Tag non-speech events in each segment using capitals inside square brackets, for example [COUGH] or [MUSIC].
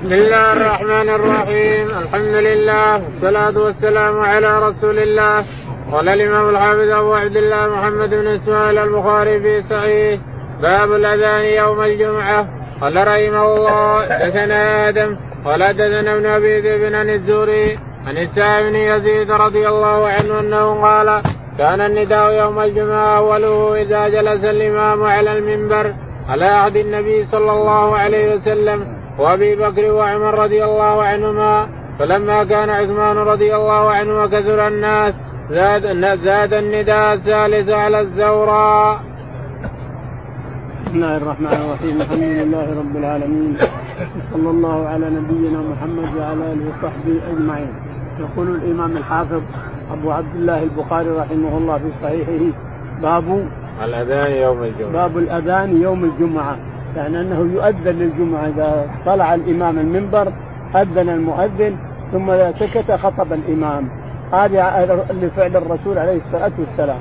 بسم الله الرحمن الرحيم الحمد لله والصلاة والسلام على رسول الله قال الإمام الحافظ أبو عبد الله محمد بن إسماعيل البخاري في صحيح باب الأذان يوم الجمعة قال رحمه الله دثنا آدم قال دثنا ابن أبي ذئب عن الزهري عن السائب بن يزيد رضي الله عنه أنه قال كان النداء يوم الجمعة أوله إذا جلس الإمام على المنبر على عهد النبي صلى الله عليه وسلم وابي بكر وعمر رضي الله عنهما فلما كان عثمان رضي الله عنه وكثر الناس زاد زاد النداء الثالث على الزوراء. بسم الله الرحمن الرحيم الحمد لله رب العالمين صلى الله على نبينا محمد وعلى آله وصحبه أجمعين. يقول الإمام الحافظ أبو عبد الله البخاري رحمه الله في صحيحه باب الأذان يوم الجمعة. باب الأذان يوم الجمعة. يعني أنه يؤذن للجمعة إذا طلع الإمام المنبر أذن المؤذن ثم اذا سكت خطب الإمام. هذه لفعل الرسول عليه الصلاة والسلام.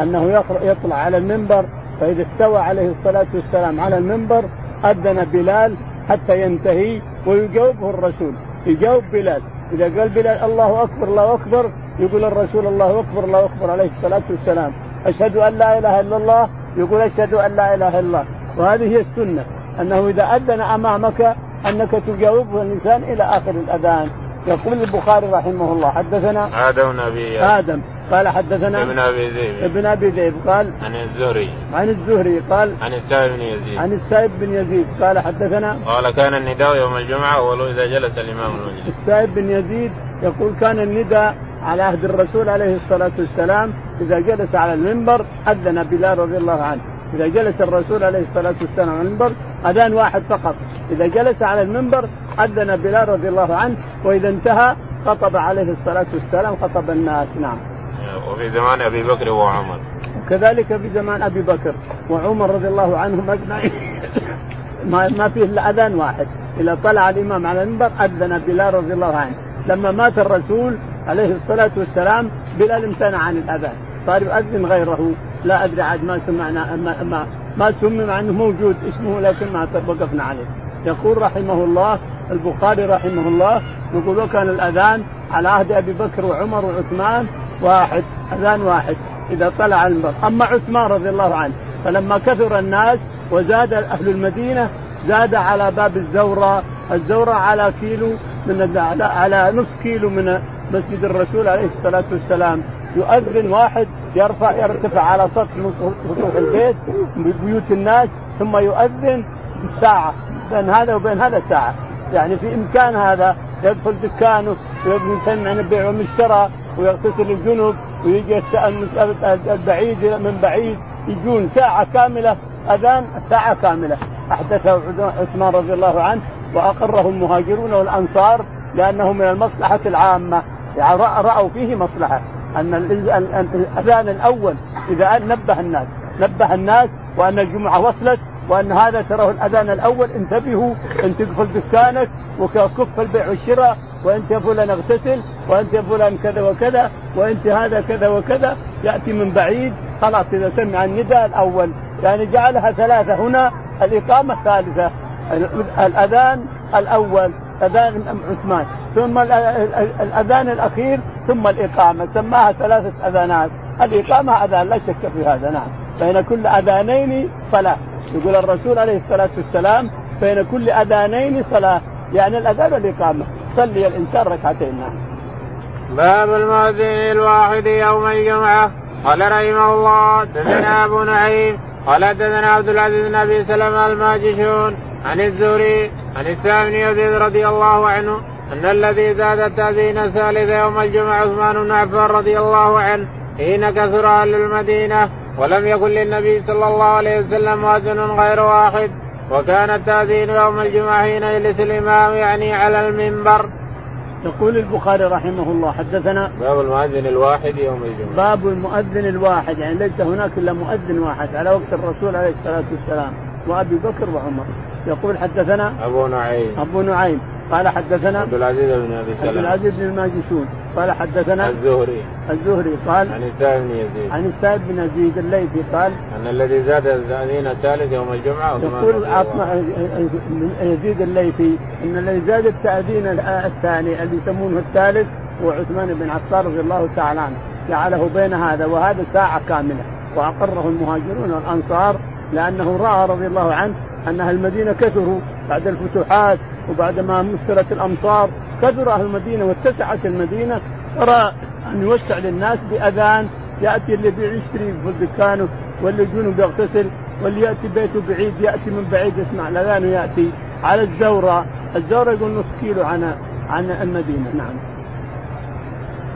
أنه يطلع على المنبر فإذا استوى عليه الصلاة والسلام على المنبر أذن بلال حتى ينتهي ويجاوبه الرسول. يجاوب بلال. إذا قال بلال الله أكبر الله أكبر يقول الرسول الله أكبر الله أكبر عليه الصلاة والسلام. أشهد أن لا إله إلا الله يقول أشهد أن لا إله إلا الله. وهذه هي السنة أنه إذا أذن أمامك أنك تجاوبه الإنسان إلى آخر الأذان. يقول البخاري رحمه الله حدثنا آدم بن أبي آدم قال حدثنا ابن أبي ذئب ابن أبي ذئب قال عن الزهري. عن الزهري قال عن السائب بن يزيد. عن السائب بن يزيد قال حدثنا قال كان النداء يوم الجمعة اول إذا جلس الإمام المجلس السائب بن يزيد يقول كان النداء على عهد الرسول عليه الصلاة والسلام إذا جلس على المنبر أذن بلال رضي الله عنه. إذا جلس الرسول عليه الصلاة والسلام على المنبر أذان واحد فقط. إذا جلس على المنبر أذن بلال رضي الله عنه وإذا انتهى خطب عليه الصلاة والسلام خطب الناس. نعم. وفي زمان أبي بكر وعمر. وكذلك في زمان أبي بكر وعمر رضي الله عنهم أجمعين. ما ما فيه إلا أذان واحد. إذا طلع الإمام على المنبر أذن بلال رضي الله عنه. لما مات الرسول عليه الصلاة والسلام بلال امتنع عن الأذان. صار يؤذن غيره. لا أدري عاد ما سمعنا ما ما, ما سمي مع إنه موجود اسمه لكن ما وقفنا عليه. يقول رحمه الله البخاري رحمه الله يقول وكان الأذان على عهد أبي بكر وعمر وعثمان واحد أذان واحد إذا طلع المنبر أما عثمان رضي الله عنه فلما كثر الناس وزاد أهل المدينة زاد على باب الزوراء الزوراء على كيلو من على نصف كيلو من مسجد الرسول عليه الصلاة والسلام. يؤذن واحد يرفع يرتفع على سطح من سطوح البيت بيوت الناس ثم يؤذن ساعة بين هذا وبين هذا ساعة. يعني في إمكان هذا يدخل دكانه ويمتنع عن البيع والشراء ويغتسل الجنوب ويجي البعيد من بعيد يجون ساعة كاملة أذان ساعة كاملة. أحدثه عثمان رضي الله عنه وأقره المهاجرون والأنصار لأنه من المصلحة العامة. يعني رأوا فيه مصلحة. أن الأذان الأول إذا نبه الناس نبه الناس وأن الجمعة وصلت وأن هذا تراه الأذان الأول انتبهوا إن تقفل دكانك وكف البيع والشراء وانت يا فلان أغتسل وانت يا فلان كذا وكذا وانت هذا كذا وكذا يأتي من بعيد. خلاص إذا سمع النداء الأول. يعني جعلها ثلاثة هنا الإقامة الثالثة الأذان الأول. اذان عثمان ثم الأذان الأخير ثم الإقامة سماها ثلاثة أذانات. الإقامة اذان لا شك في هذا نعم. بين كل أذانين صلاة. يقول الرسول عليه الصلاة والسلام بين كل أذانين صلاة. يعني الأذان والإقامة. صلي الإنسان ركعتين نعم. باب المؤذن الواحد يوم الجمعة. قال رحمه الله دثنا أبو نعيم. قال دثنا عبد العزيز بن أبي سلمة الماجشون. عن الزهري عن السام بن يزيد رضي الله عنه أن الذي زاد التأذين الثالث يوم الجمعة عثمان بن عفان رضي الله عنه حين كثر أهل المدينة ولم يكن للنبي صلى الله عليه وسلم مؤذن غير واحد وكان التأذين يوم الجمعة حين يجلس الإمام يعني على المنبر. يقول البخاري رحمه الله حدثنا باب المؤذن الواحد يوم الجمعة. باب المؤذن الواحد يعني ليس هناك إلا مؤذن واحد على وقت الرسول عليه الصلاة والسلام وأبي بكر وعمر. يقول حدثنا أبو نعيم. أبو نعيم. قال حدثنا عبد العزيز بن أبي سلمة. عبد العزيز بن الماجشون. قال حدثنا الزهري. الزهري. قال عن السائب بن يزيد. عن السائب بن يزيد الليثي. قال أن الذي زاد الزادين الثالث يوم الجمعة يقول عطنا يزيد الليثي أن الذي زاد التأذين الثاني اللي يسمونه الثالث هو عثمان بن عفان رضي الله تعالى عنه. جعله بين هذا وهذا ساعة كاملة. وأقره المهاجرون والأنصار لأنه رأى رضي الله عنه أن أهل المدينة كثروا بعد الفتوحات وبعد ما مسرت الأمطار. كثر أهل المدينة واتسعت المدينة. أرى أن يوسع للناس بأذان يأتي اللي بيشتري في دكانه واللي جنوب يغتسل واللي يأتي بيته بعيد يأتي من بعيد يسمع الأذان ويأتي. على الزورة الزورة يقول نص كيلو عن عن المدينة. نعم.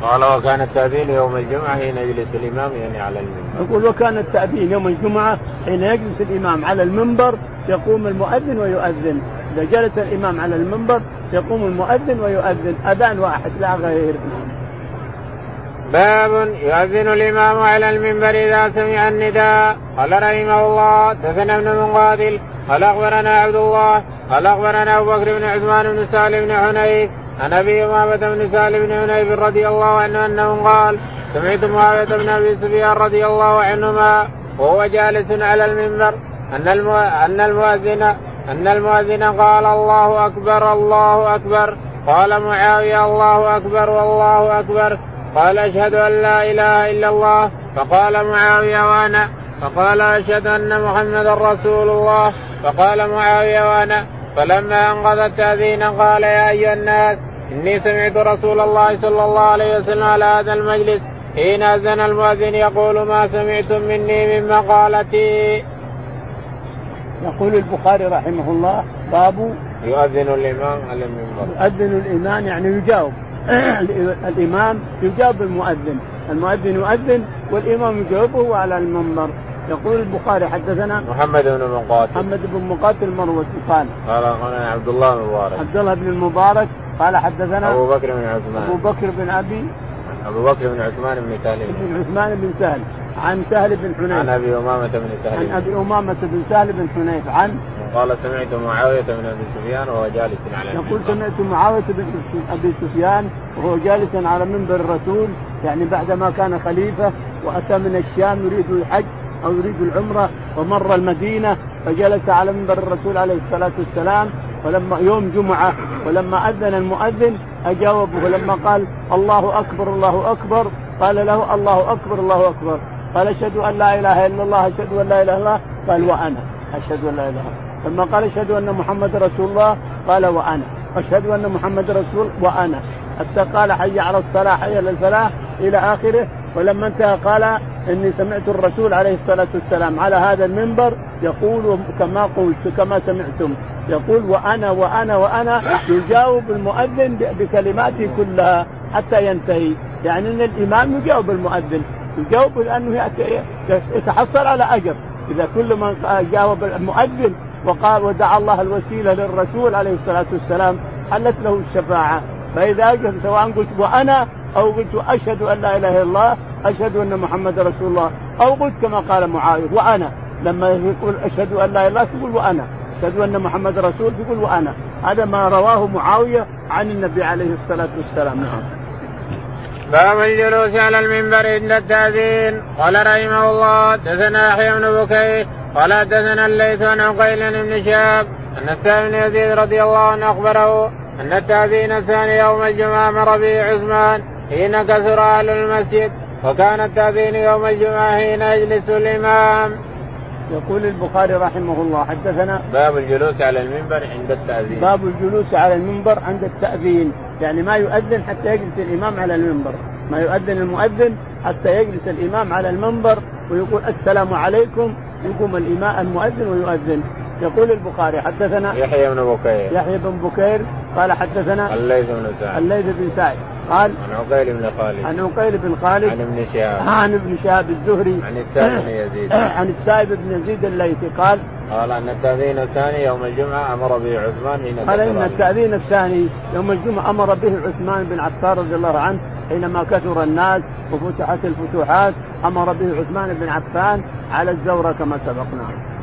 قال وكان التأذين يوم الجمعة حين يجلس الإمام يعني على المنبر. يقول وكان التأذين يوم الجمعة حين يجلس الإمام على المنبر يقوم المؤذن ويؤذن. إذا جلس الإمام على المنبر يقوم المؤذن ويؤذن. أذان واحد لا غير. باب يؤذن الإمام على المنبر إذا سمع النداء. قال رحمه الله دثنا ابن مقاتل قال أخبرنا عبد الله قال أخبرنا أبو بكر بن عثمان بن سالم بن حنيف عن أبي أمامة بن سالم بن حنيف رضي الله عنه أنه قال سمعت معاوية بن أبي سفيان رضي الله عنهما وهو جالس على المنبر أن أن المؤذن أن المؤذن قال الله أكبر الله أكبر. قال معاوية الله أكبر والله أكبر. قال أشهد أن لا إله إلا الله. فقال معاوية وأنا. فقال أشهد أن محمدا رسول الله. فقال معاوية وأنا. فلما انقذ التاذين قال يا أيها الناس إني سمعت رسول الله صلى الله عليه وسلم على هذا المجلس حين أذن المؤذن يقول ما سمعتم مني من مقالتي. يقول البخاري رحمه الله باب يؤذن الإمام على المنبر. يؤذن الإمام يعني يجاوب [CLEARS THROAT] الإمام يجاوب المؤذن، المؤذن يؤذن والإمام يجاوبه على المنبر. يقول البخاري حدثنا محمد بن مقاتل. محمد بن مقاتل المروزي قال قال عبد الله بن المبارك عبد الله بن المبارك. قال حدثنا أبو بكر بن عثمان. أبو بكر بن أبي أبو بكر بن عثمان بن سهل. بن عثمان بن سهل. عن سهل بن حنيف. عن أبي أمامة بن سهل. عن أبي أمامة بن سهل بن حنيف. عن قال سمعت معاوية بن أبي سفيان وهو جالس على يقول سمعت معاوية بن أبي سفيان وهو جالس على منبر الرسول يعني بعدما كان خليفة وأتى من الشام يريد الحج. أو يريد العمرة ومر المدينة فجلس على منبر الرسول عليه الصلاة والسلام ولما يوم جمعة ولما أذن المؤذن أجاوبه لما قال الله أكبر الله أكبر قال له الله أكبر الله أكبر. قال أشهد أن لا إله إلا الله أشهد أن لا إله إلا الله. قال وأنا أشهد أن لا إلا لما قال أشهد أن محمد رسول الله قال وأنا أشهد أن محمد رسول وأنا. حتى قال حي على الصلاة حي على الفلاح إلى آخره ولما انتهى قال إني سمعت الرسول عليه الصلاة والسلام على هذا المنبر يقول كما قلت كما سمعتم. يقول وأنا وأنا وأنا يجاوب المؤذن بكلماته كلها حتى ينتهي. يعني إن الإمام يجاوب المؤذن. يجاوب لأنه يتحصل على أجر. إذا كل من جاوب المؤذن وقال ودعا الله الوسيلة للرسول عليه الصلاة والسلام حلت له الشفاعة. فإذا سواء قلت وأنا أو قلت أشهد أن لا إله إلا الله أشهد أن محمد رسول الله. أو قلت كما قال معاوية وأنا. لما يقول أشهد أن لا إله إلا الله تقول وأنا. أشهد أن محمد رسول تقول وأنا. هذا ما رواه معاوية عن النبي عليه الصلاة والسلام. نعم. باب الجلوس على المنبر عند التأذين قال رحمه الله دثنا يحيى بن بكير. قال دثنا الليث عن عقيل بن شهاب. أن السائب بن يزيد رضي الله عنه أخبره أن التأذين الثاني يوم الجمعة مر به عثمان. حين كثر أهل المسجد وكان التأذين يوم الجمعة حين يجلس الإمام. يقول البخاري رحمه الله حدثنا باب الجلوس على المنبر عند التأذين. باب الجلوس على المنبر عند التأذين. يعني ما يؤذن حتى يجلس الإمام على المنبر. ما يؤذن المؤذن حتى يجلس الإمام على المنبر ويقول السلام عليكم يقوم الإمام المؤذن ويؤذن. يقول البخاري حدثنا يحيى بن بكير. يحيى بن بكير قال حدثنا الليث بن سعد. الليث بن سعد. قال عن عقيل بن خالد. عن عقيل بن خالد. عن ابن شهاب. عن ابن شهاب الزهري. عن السائب بن [COUGHS] يزيد. عن السائب بن يزيد الليثي. قال قال أن التأذين الثاني يوم الجمعة أمر به عثمان حين قال إن التأذين الثاني يوم الجمعة أمر به عثمان بن عفان رضي الله عنه حينما كثر الناس وفتحت الفتوحات أمر به عثمان بن عفان على الزورة كما سبقنا.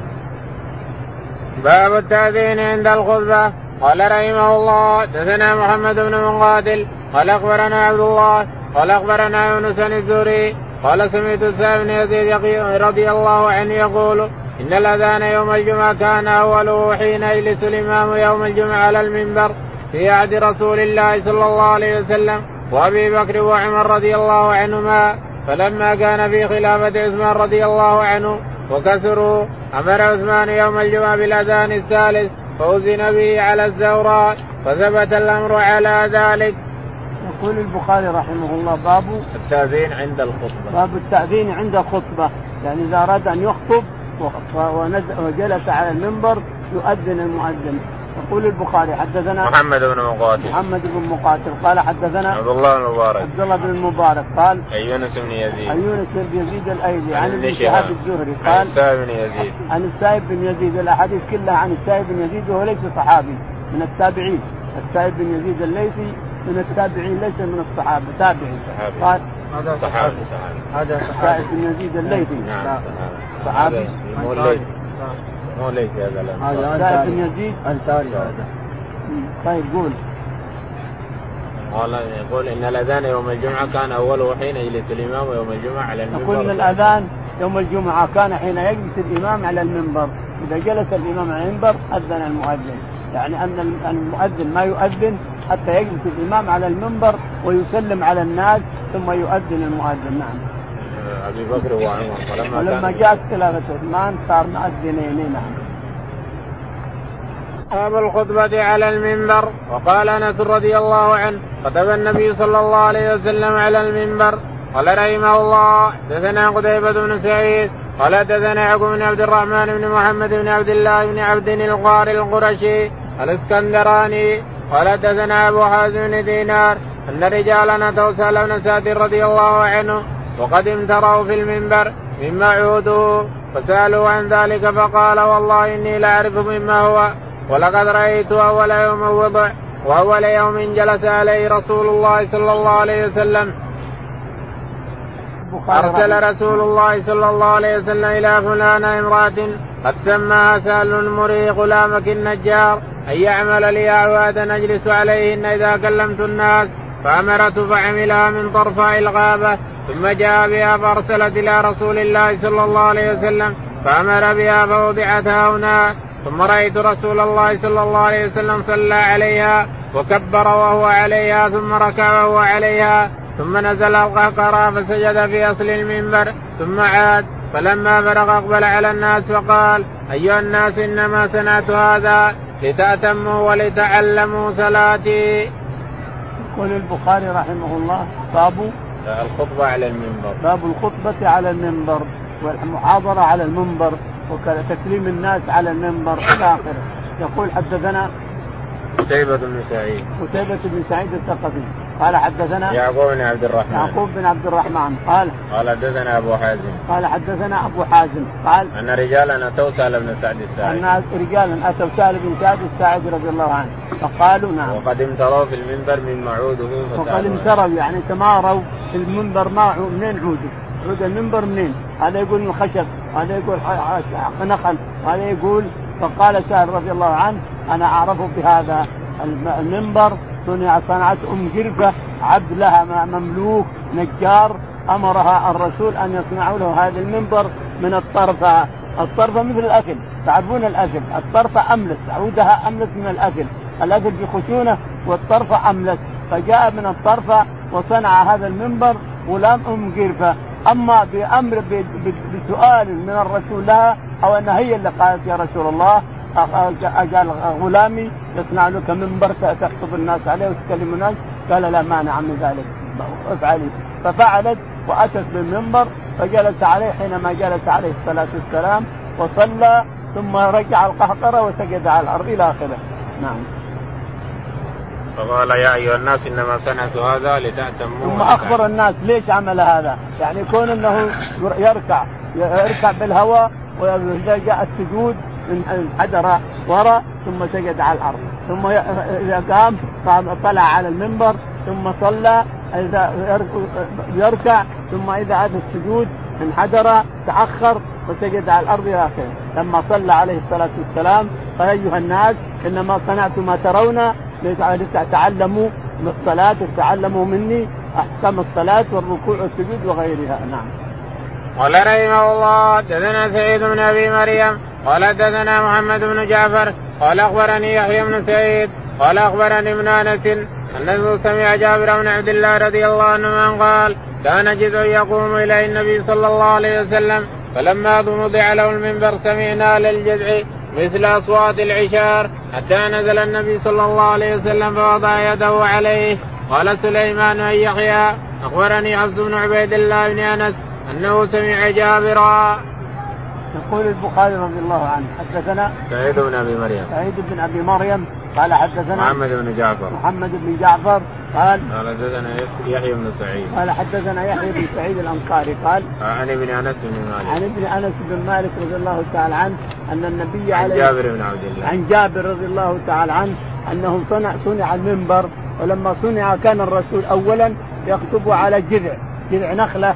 باب التأذين عند الخطبة. قال رحمه الله دثنا محمد بن مقاتل قال أخبرنا عبد الله. قال أخبرنا يونس بن الزهري. قال سمعت سعد بن يزيد رضي الله عنه يقول إن الأذان يوم الجمعة كان اوله حين يجلس الإمام يوم الجمعة على المنبر في عهد رسول الله صلى الله عليه وسلم وأبي بكر وعمر رضي الله عنهما. فلما كان في خلافة عثمان رضي الله عنه وكسروا أمر عثمان يوم الجمعة بالأذان الثالث فوزن به على الزوراء فثبت الأمر على ذلك. يقول البخاري رحمه الله باب التأذين عند الخطبة. باب التأذين عند الخطبة، يعني إذا أراد أن يخطب وجلس على المنبر يؤذن المؤذن يقول البخاري حدثنا محمد بن مقاتل. محمد بن مقاتل. قال حدثنا عبد الله بن المبارك عبد الله بن المبارك قال عن يونس بن يزيد. عن يونس بن يزيد الأيلي عن ابن شهاب الزهري. قال عن السائب بن يزيد. عن السائب بن يزيد. الأحاديث كلها عن السائب بن يزيد وهو ليس صحابي. من التابعين. السائب بن يزيد الليثي من التابعين ليس من الصحابة. تابعي قال هذا صحابي. صحابي هذا السائب بن يزيد الليثي نعم صحابي. الليثي مو الليثي هذا هذا السائب بن يزيد أنصاري هذا. طيب قول. قال يقول إن الأذان يوم الجمعة كان أوله حين يجلس الإمام يوم الجمعة على المنبر. يقول إن الأذان يوم الجمعة كان حين يجلس الإمام على المنبر. إذا جلس الإمام على المنبر أذن المؤذن. يعني أن المؤذن ما يؤذن حتى يجلس الإمام على المنبر ويسلم على الناس ثم يؤذن المؤذن. نعم. أبي بكر وعمر ولما, ولما جاءت خلافه عثمان صار مؤذنين نعم باب الخطبة على المنبر. وقال أنس رضي الله عنه خطب النبي صلى الله عليه وسلم على المنبر. قال رحمه الله دثنا قتيبة بن سعيد. قال دثنا يعقوب بن عبد الرحمن بن محمد بن عبد الله بن عبد القاري القرشي الإسكندراني. قال دثنا أبو حازم بن دينار أن رجالا اتوا سهل بن سعد رضي الله عنه وقد امتروا في المنبر مما عوده فسالوا عن ذلك فقال والله إني لاعرف مما هو ولقد رأيت أول يوم وضع وأول يوم جلس عليه رسول الله صلى الله عليه وسلم. أرسل رسول الله صلى الله عليه وسلم إلى فلان امرأة قد سماها سهل مري غلامك النجار أن يعمل لي أعوادا نجلس عليهن إذا كلمت الناس فأمرت فعملها من طرفاء الغابة ثم جاء بها فأرسلت إلى رسول الله صلى الله عليه وسلم فأمر بها فوضعت هنا ثم رأيت رسول الله صلى الله عليه وسلم صلى عليها وكبر وهو عليها ثم ركع وهو عليها ثم نزل القهقرى فسجد في أصل المنبر ثم عاد فلما فرغ أقبل على الناس وقال أيها الناس إنما صنعت هذا لتأتموا ولتعلموا صلاتي. يقول البخاري رحمه الله باب الخطبة على المنبر. باب الخطبة على المنبر والمحاضرة على المنبر وتكريم الناس على المنبر إلى آخره. يقول حدثنا قتيبة بن سعيد. قتيبة بن سعيد الثقفي. قال حدثنا يعقوب بن عبد الرحمن. يعقوب بن عبد الرحمن. قال قال حدثنا أبو حازم. قال حدثنا أبو حازم. قال أن رجالا أتوا سهل بن سعد الساعدي. أن رجالا أتوا سهل بن سعد الساعدي رضي الله عنه. فقالوا نعم. وقد امتروا في المنبر من معوده وقد امتروا يعني تماروا. المنبر ما منين عوده؟ عود المنبر منين؟ هذا يقول من خشب هذا يقول نخل هذا يقول فقال سهل رضي الله عنه أنا أعرف بهذا المنبر صنع صنعت أم جرفة عبد لها مملوك نجار أمرها الرسول أن يصنعوا له هذا المنبر من الطرفة. الطرفة مثل الأكل تعرفون الأكل؟ الطرفة أملس عودها أملس من الأكل. الأكل في خشونه والطرفة أملس. فجاء من الطرفة وصنع هذا المنبر غلام ام جرفه اما بامر بسؤال من الرسول لها أو أن هي اللي قالت يا رسول الله قال غلامي يصنع لك منبر تخطب الناس عليه وتكلم الناس. قال لا مانع من ذلك. افعلي ففعلت وأتت بالمنبر فجلس عليه حينما جلس عليه الصلاة والسلام وصلى ثم رجع القهقرة وسجد على الأرض إلى آخره. نعم. فقال يا أيها الناس إنما صنعت هذا لتأتموا ثم أخبر الناس ليش عمل هذا؟ يعني يكون إنه يركع يركع بالهواء واذا جاء السجود انحدر وراء ثم سجد على الأرض. ثم إذا قام طلع على المنبر ثم صلى إذا يركع ثم إذا أتى السجود انحدر تأخر وسجد على الأرض إلى آخره. لما صلى عليه الصلاة والسلام فايها الناس إنما صنعت ما ترون لتتعلموا من الصلاة تتعلموا مني احكام الصلاة والركوع والسجود وغيرها نعم. قال رحمه الله دثنا سعيد بن أبي مريم قال دثنا محمد بن جعفر قال أخبرني يحيى بن سعيد قال أخبرني ابن أنس أنه سمع جابر بن عبد الله رضي الله عنه قال كان جزء يقوم إلى النبي صلى الله عليه وسلم فلما وضع له المنبر سمعنا للجذع مثل أصوات العشار حتى نزل النبي صلى الله عليه وسلم فوضع يده عليه قال سليمان أن يحيى أخبرني عبد بن عبيد الله بن أنس أنه سمع جابرا. يقول البخاري رضي الله عنه حدثنا سعيد بن أبي مريم. سعيد بن أبي مريم قال حدثنا محمد بن جعفر. محمد بن جعفر قال قال حدثنا يحيى بن سعيد. قال حدثنا يحيى بن سعيد الأنصاري قال عن ابن أنس بن مالك. عن ابن أنس بن مالك رضي الله تعالى عنه أن النبي عن عليه جابر بن عبد الله. عن جابر رضي الله تعالى عنه أنه صنع صنع المنبر ولما صنع كان الرسول اولا يخطب على جذع جذع نخلة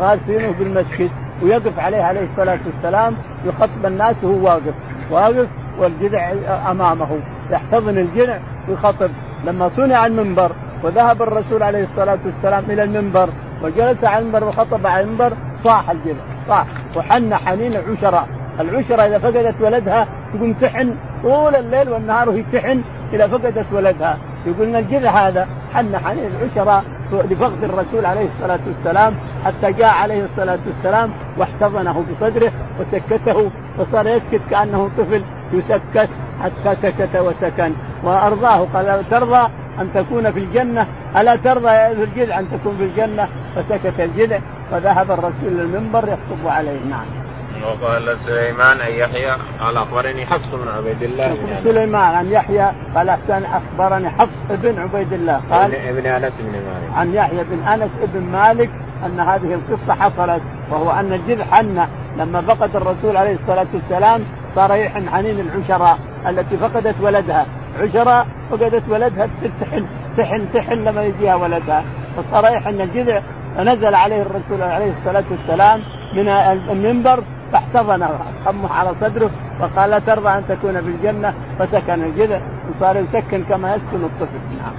غاسينه بالمسجد ويقف عليه عليه الصلاة والسلام يخطب الناس وهو واقف. واقف والجذع أمامه. يحتضن الجذع ويخطب. لما صنع المنبر وذهب الرسول عليه الصلاة والسلام إلى المنبر وجلس على المنبر وخطب على المنبر صاح الجذع صاح. وحن حنين العشراء العشرة إذا فقدت ولدها تقوم تحن طول الليل والنهار وهي تحن إذا فقدت ولدها. يقول إن الجذع هذا حن حنين العشراء لفقد الرسول عليه الصلاة والسلام حتى جاء عليه الصلاة والسلام واحتضنه بصدره وسكته وصار يسكت كأنه طفل يسكت حتى سكت وسكن. وأرضاه قال ترضى أن تكون في الجنة؟ ألا ترضى يا ذو الجذع أن تكون في الجنة؟ فسكت الجذع فذهب الرسول للمنبر يخطب عليه. نعم. وقال سليمان ان يحيى؟ قال أخبرني حفص بن عبيد الله. بن سليمان عن يحيى قال أحسن أخبرني حفص بن عبيد الله. قال ابن أنس بن مالك. عن يحيى بن أنس بن مالك أن هذه القصة حصلت وهو أن الجذع حن لما فقد الرسول عليه الصلاة والسلام صار يحن حنين العشراء التي فقدت ولدها. عشراء فقدت ولدها تحن تحن تحن لما يجيها ولدها. فصار يحن الجذع فنزل عليه الرسول عليه الصلاة والسلام من المنبر فاحتضنه حمه على صدره وقال لا ترضى أن تكون في الجنة فسكن الجذع وصار يسكن كما يسكن الطفل نعم.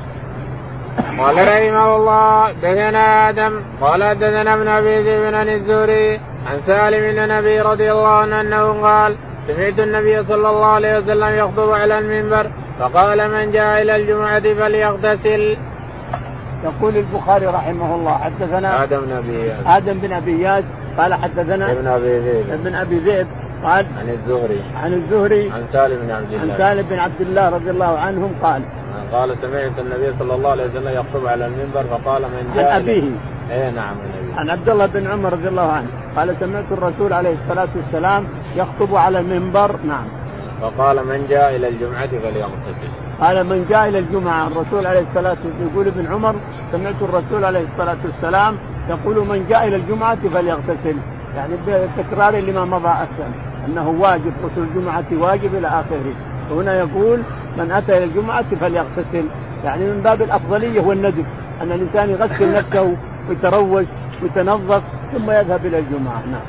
قال رحمه الله دثنا آدم قال دثنا ابن أبي ذئب عن الزهري عن سالم بن النبي رضي الله عنه أنه قال سمعت النبي صلى الله عليه وسلم يخطب على المنبر فقال من جاء إلى الجمعة فليغتسل. يقول البخاري رحمه الله حدثنا آدم بن أبي آدم بن أبي قال حدثنا ابن أبي ذئب ابن أبي ذئب قال عن الزهري. عن الزهري عن سالم بن عبد الله. عن سالم بن عبد الله رضي الله عنهم قال قال سمعت النبي صلى الله عليه وسلم يخطب على المنبر فقال من جاء عن ابيه اي نعم النبي عن عبد الله بن عمر رضي الله عنه قال سمعت الرسول عليه الصلاة والسلام يخطب على المنبر. نعم. فقال من جاء إلى الجمعة فليغتسل قال من جاء إلى الجمعة. الرسول عليه الصلاة والسلام يقول ابن عمر سمعت الرسول عليه الصلاة والسلام يقول من جاء إلى الجمعة فليغتسل. يعني بتكرار لما مضى أحسن. أنه واجب غسل الجمعة واجب إلى آخره. وهنا يقول من أتى إلى الجمعة فليغتسل. يعني من باب الأفضلية والندب أن الإنسان يغسل نفسه ويتروج ويتنظف ثم يذهب إلى الجمعة. نعم.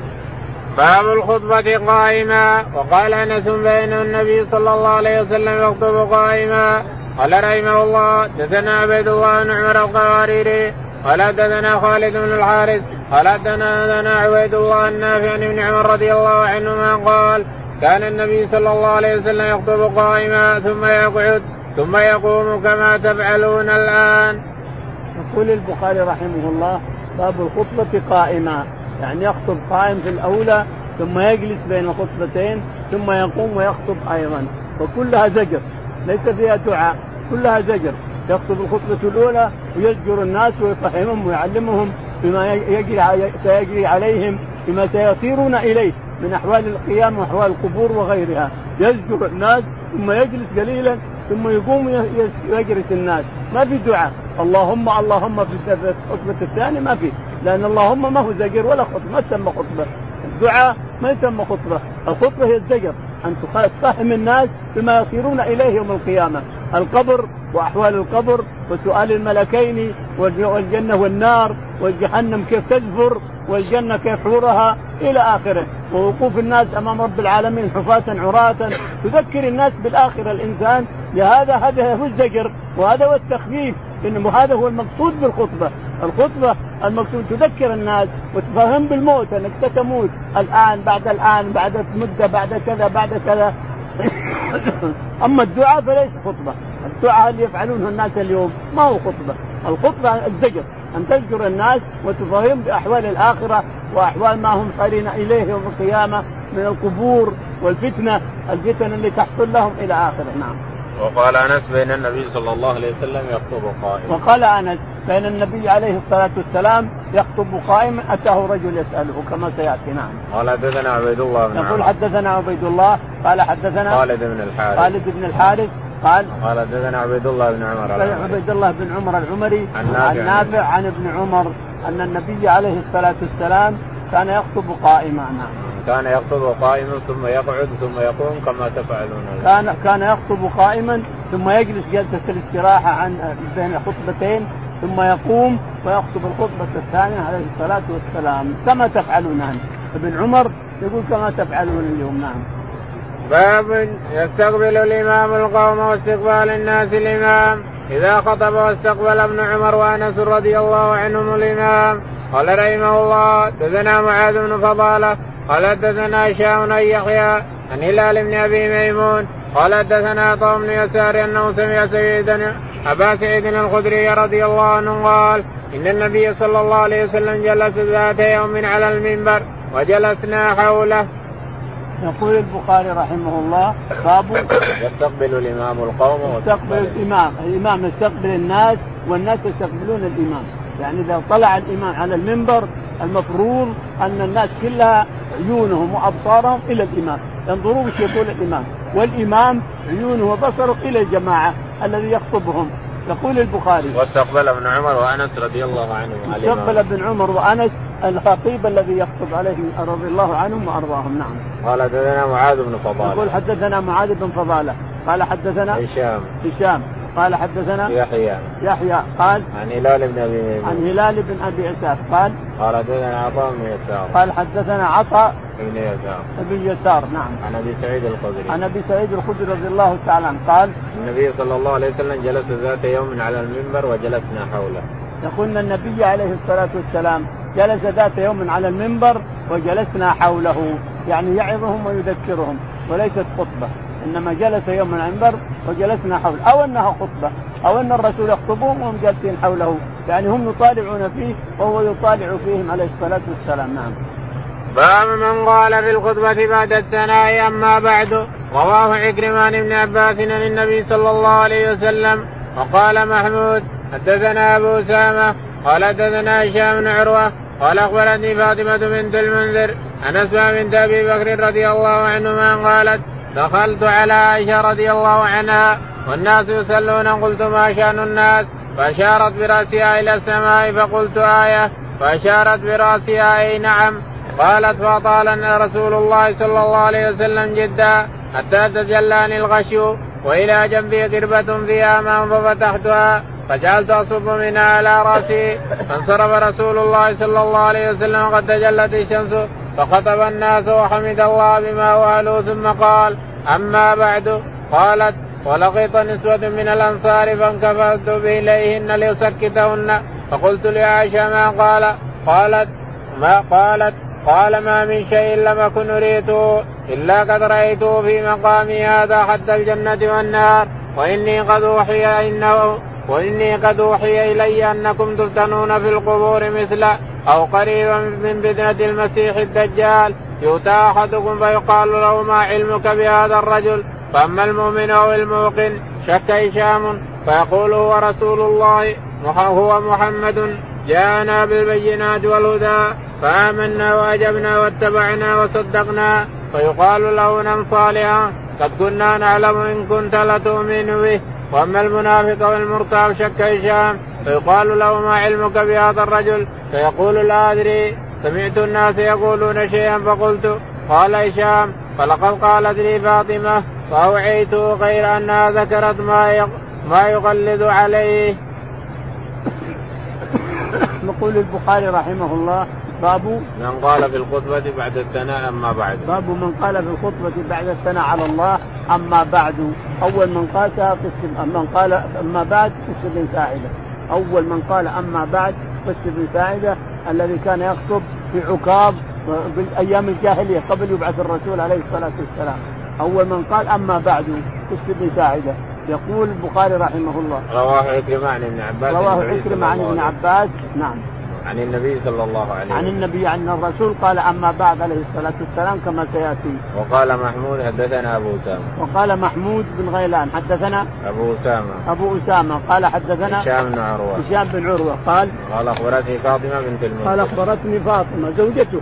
باب الخطبة قائما. وقال أنس بين النبي صلى الله عليه وسلم يخطب قائما. قال رحمه الله دثنا عبيد الله بن عمر القواريري قال حدثنا خالد بن الحارث قال حدثنا عبيد الله النافع عن ابن عمر رضي الله عنهما قال كان النبي صلى الله عليه وسلم يخطب قائما ثم يقعد ثم يقوم كما تفعلون الآن. يقول البخاري رحمه الله باب الخطبة قائما يعني يخطب قائم في الأولى ثم يجلس بين الخطبتين ثم يقوم ويخطب أيضا. وكلها زجر ليس فيها دعاء كلها زجر. يخطب الخطبة الأولى ويزجر الناس ويفهمهم ويعلمهم بما يجري سيجري عليهم بما سيصيرون إليه من أحوال القيام وأحوال القبور وغيرها. يزجر الناس ثم يجلس قليلا ثم يقوم يجلس الناس. ما في دعاء. اللهم اللهم في الخطبة الثانية ما في. لأن اللهم ما هو زجر ولا خطبة ما تسمى خطبة. الدعاء ما يسمى خطبة. الخطبة هي الزجر أن تفهم الناس بما يصيرون إليه يوم القيامة. القبر وأحوال القبر وسؤال الملكين والجنة والنار والجهنم كيف تزفر والجنة كيف حورها إلى آخره. ووقوف الناس أمام رب العالمين حفاة عراة. تذكر الناس بالآخرة الإنسان. لهذا هذا هو الزجر وهذا هو التخفيف. إنه هذا هو المقصود بالخطبة، الخطبة المقصود تذكر الناس وتفهم بالموت أنك ستموت. الآن بعد الآن بعد مدة بعد كذا بعد كذا. [LAUGHS] اما الدعاء فليس خطبة، الدعاء اللي يفعلونه الناس اليوم؟ ما هو خطبة، الخطبة الزجر أن تذكر الناس وتفهم بأحوال الآخرة وأحوال ما هم صارين إليه يوم القيامة من القبور والفتنة الفتن اللي تحصل لهم إلى آخره. نعم. وقال أنس بين النبي صلى الله عليه وسلم يخطب قائما. وقال أنس بين النبي عليه الصلاة والسلام يخطب قائما أتاه رجل يسأله كما سيأتي نعم. قال حدثنا عبيد الله بن يقول حدثنا عبيد الله قال حدثنا خالد بن الحارث. خالد بن الحارث قال قال حدثنا عبيد الله بن عمر. عبيد الله بن عمر العمري عن نافع عن ابن عمر أن النبي عليه الصلاة والسلام كان يخطب قائما نعم. كان يخطب قائما ثم يقعد ثم يقوم كما تفعلون. كان كان يخطب قائما ثم يجلس جلسة الاستراحة عن بين خطبتين ثم يقوم ويخطب الخطبة الثانية عليه الصلاة والسلام. كما تفعلون أنت. ابن عمر يقول كما تفعلون اليوم. نعم. باب يستقبل الإمام القوم واستقبال الناس الإمام. إذا خطب واستقبل ابن عمر وأنس رضي الله عنهم الإمام قال رحمه الله دثنا معاذ بن فضالة قال دثنا هشام بن يحيى عن هلال بن أبي ميمون قال دثنا عطاء بن يسار أنه سمع سيدنا أبا سعيد الخدري رضي الله عنه قال إن النبي صلى الله عليه وسلم جلس ذات يوم على المنبر وجلسنا حوله. يقول البخاري رحمه الله باب يستقبل الإمام القوم يستقبل الإمام، الإمام يستقبل الناس والناس يستقبلون الإمام، يعني إذا طلع الإمام على المنبر المفروض أن الناس كلها عيونهم وأبصارهم إلى الإمام، ينظرون وش يقول الإمام، والإمام عيونه وبصره إلى الجماعة الذي يخطبهم، يقول البخاري. واستقبل ابن عمر وأنس رضي الله عنهم استقبل ابن عمر وأنس الخطيب الذي يخطب عليهم رضي الله عنهم وأرضاهم. نعم. قال حدثنا معاذ بن فضالة. يقول حدثنا معاذ بن فضالة. قال حدثنا هشام. هشام. قال حدثنا يحيى. يحيى. قال عن هلال بن أبي ميمون. عن هلال بن أبي عساف قال قال حدثنا عطاء بن يسار. قال حدثنا عطاء بن يسار. بن يسار. نعم. عن أبي سعيد الخدري. عن أبي سعيد الخدري رضي الله تعالى عنه. قال النبي صلى الله عليه وسلم جلس ذات يوم على المنبر وجلسنا حوله. يقول النبي عليه الصلاة والسلام جلس ذات يوم على المنبر وجلسنا حوله. يعني يعظهم ويذكرهم وليست خطبة. إنما جلس يوم المنبر وجلسنا حوله. أو أنها خطبة أو أن الرسول يخطبهم وهم جالسين حوله. يعني هم يطالعون فيه وهو يطالع فيهم عليه الصلاة والسلام. نعم. باب من قال في الخطبة بعد الثناء أما بعد رواه عكرمان بن عباس عن النبي صلى الله عليه وسلم وقال محمود حدثنا أبو أسامة قال حدثنا هشام بن عروة قال أخبرتني فاطمة بنت المنذر عن أسماء بنت أبي بكر رضي الله عنهما قالت دخلت على عائشة رضي الله عنها والناس يصلون. قلت ما شأن الناس؟ فأشارت برأسها إلى السماء فقلت آية. فأشارت برأسها أي نعم. قالت فأطال رسول الله صلى الله عليه وسلم جدا حتى تجلاني الغشو وإلى جنبي قربة فيها ماء ففتحتها فجعلت أصب منها على رأسي. فانصرف رسول الله صلى الله عليه وسلم قد تجلت الشمس. فخطب الناس وحمد الله بما والوا ثم قال أما بعد قالت ولقيت نسوة من الأنصار فانكفأت اليهن ليسكتهن فقلت لعائشة ما قال قالت ما قالت قال ما من شيء لم أكن اريته إلا قد رأيته في مقامي هذا حتى الجنة والنار. وإني قد أوحي إنه وإني قد أوحي إلي أنكم تفتنون في القبور مثل أو قريبا من فتنة المسيح الدجال يؤتى أحدكم فيقال له ما علمك بهذا الرجل؟ فأما المؤمن أو الموقن شك هشام فيقول هو رسول الله هو محمد جاءنا بالبينات والهدى فآمنا وأجبنا واتبعنا وصدقنا فيقال له نم صالحا قد كنا نعلم إن كنت لتؤمن به. وأما المنافق والمرتاب شك هشام فيقال له ما علمك بهذا الرجل؟ فيقول لا أدري. سمعت الناس يقولون شيئا فقلت قال هشام فلقد قالت لي فاطمة فأوعيت غير انها ذكرت ما ما يقلد عليه. يقول البخاري رحمه الله باب من قال في الخطبة بعد الثناء أما بعد. باب من قال في الخطبة بعد الثناء على الله أما بعد. أول من قال قسم من قال أما بعد قسم بن أول من قال أما بعد قسم بن ساعدة الذي كان يخطب في عكاظ بأيام الجاهلية قبل يبعث الرسول عليه الصلاة والسلام. أول من قال أما بعد قس بن ساعده يقول البخاري رحمه الله. رواه عكرمة عن ابن عباس. رواه عكرمة عن ابن عباس. نعم. عن النبي صلى الله عليه وسلم. عن النبي عن الرسول قال أما بعد عليه الصلاة والسلام كما سيأتي. وقال محمود حدثنا أبو أسامة. وقال محمود بن غيلان حدثنا أبو أسامة. أبو أسامة قال حدثنا هشام بن عروة. هشام بن عروة قال قال أخبرتني فاطمة بنت المنذر. قال أخبرتني فاطمة زوجته.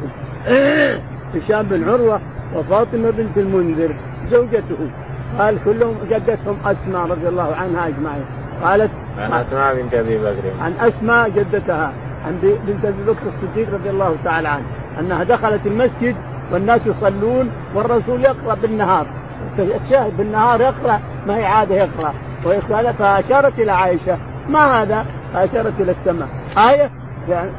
[CLEARS THROAT] هشام بن عروة وفاطمة بنت المنذر زوجته. قال كلهم جدتهم أسماء رضي الله عنها أجمعين. قالت عن أسماء بنت أبي بكر. عن أسماء جدتها. عن بنت أبي بكر الصديق رضي الله تعالى عنه أنها دخلت المسجد والناس يصلون والرسول يقرأ بالنهار. الشاهد بالنهار يقرأ ما هي عادة يقرأ. فاشارت إلى عائشة ما هذا؟ فأشارت إلى السماء. آية؟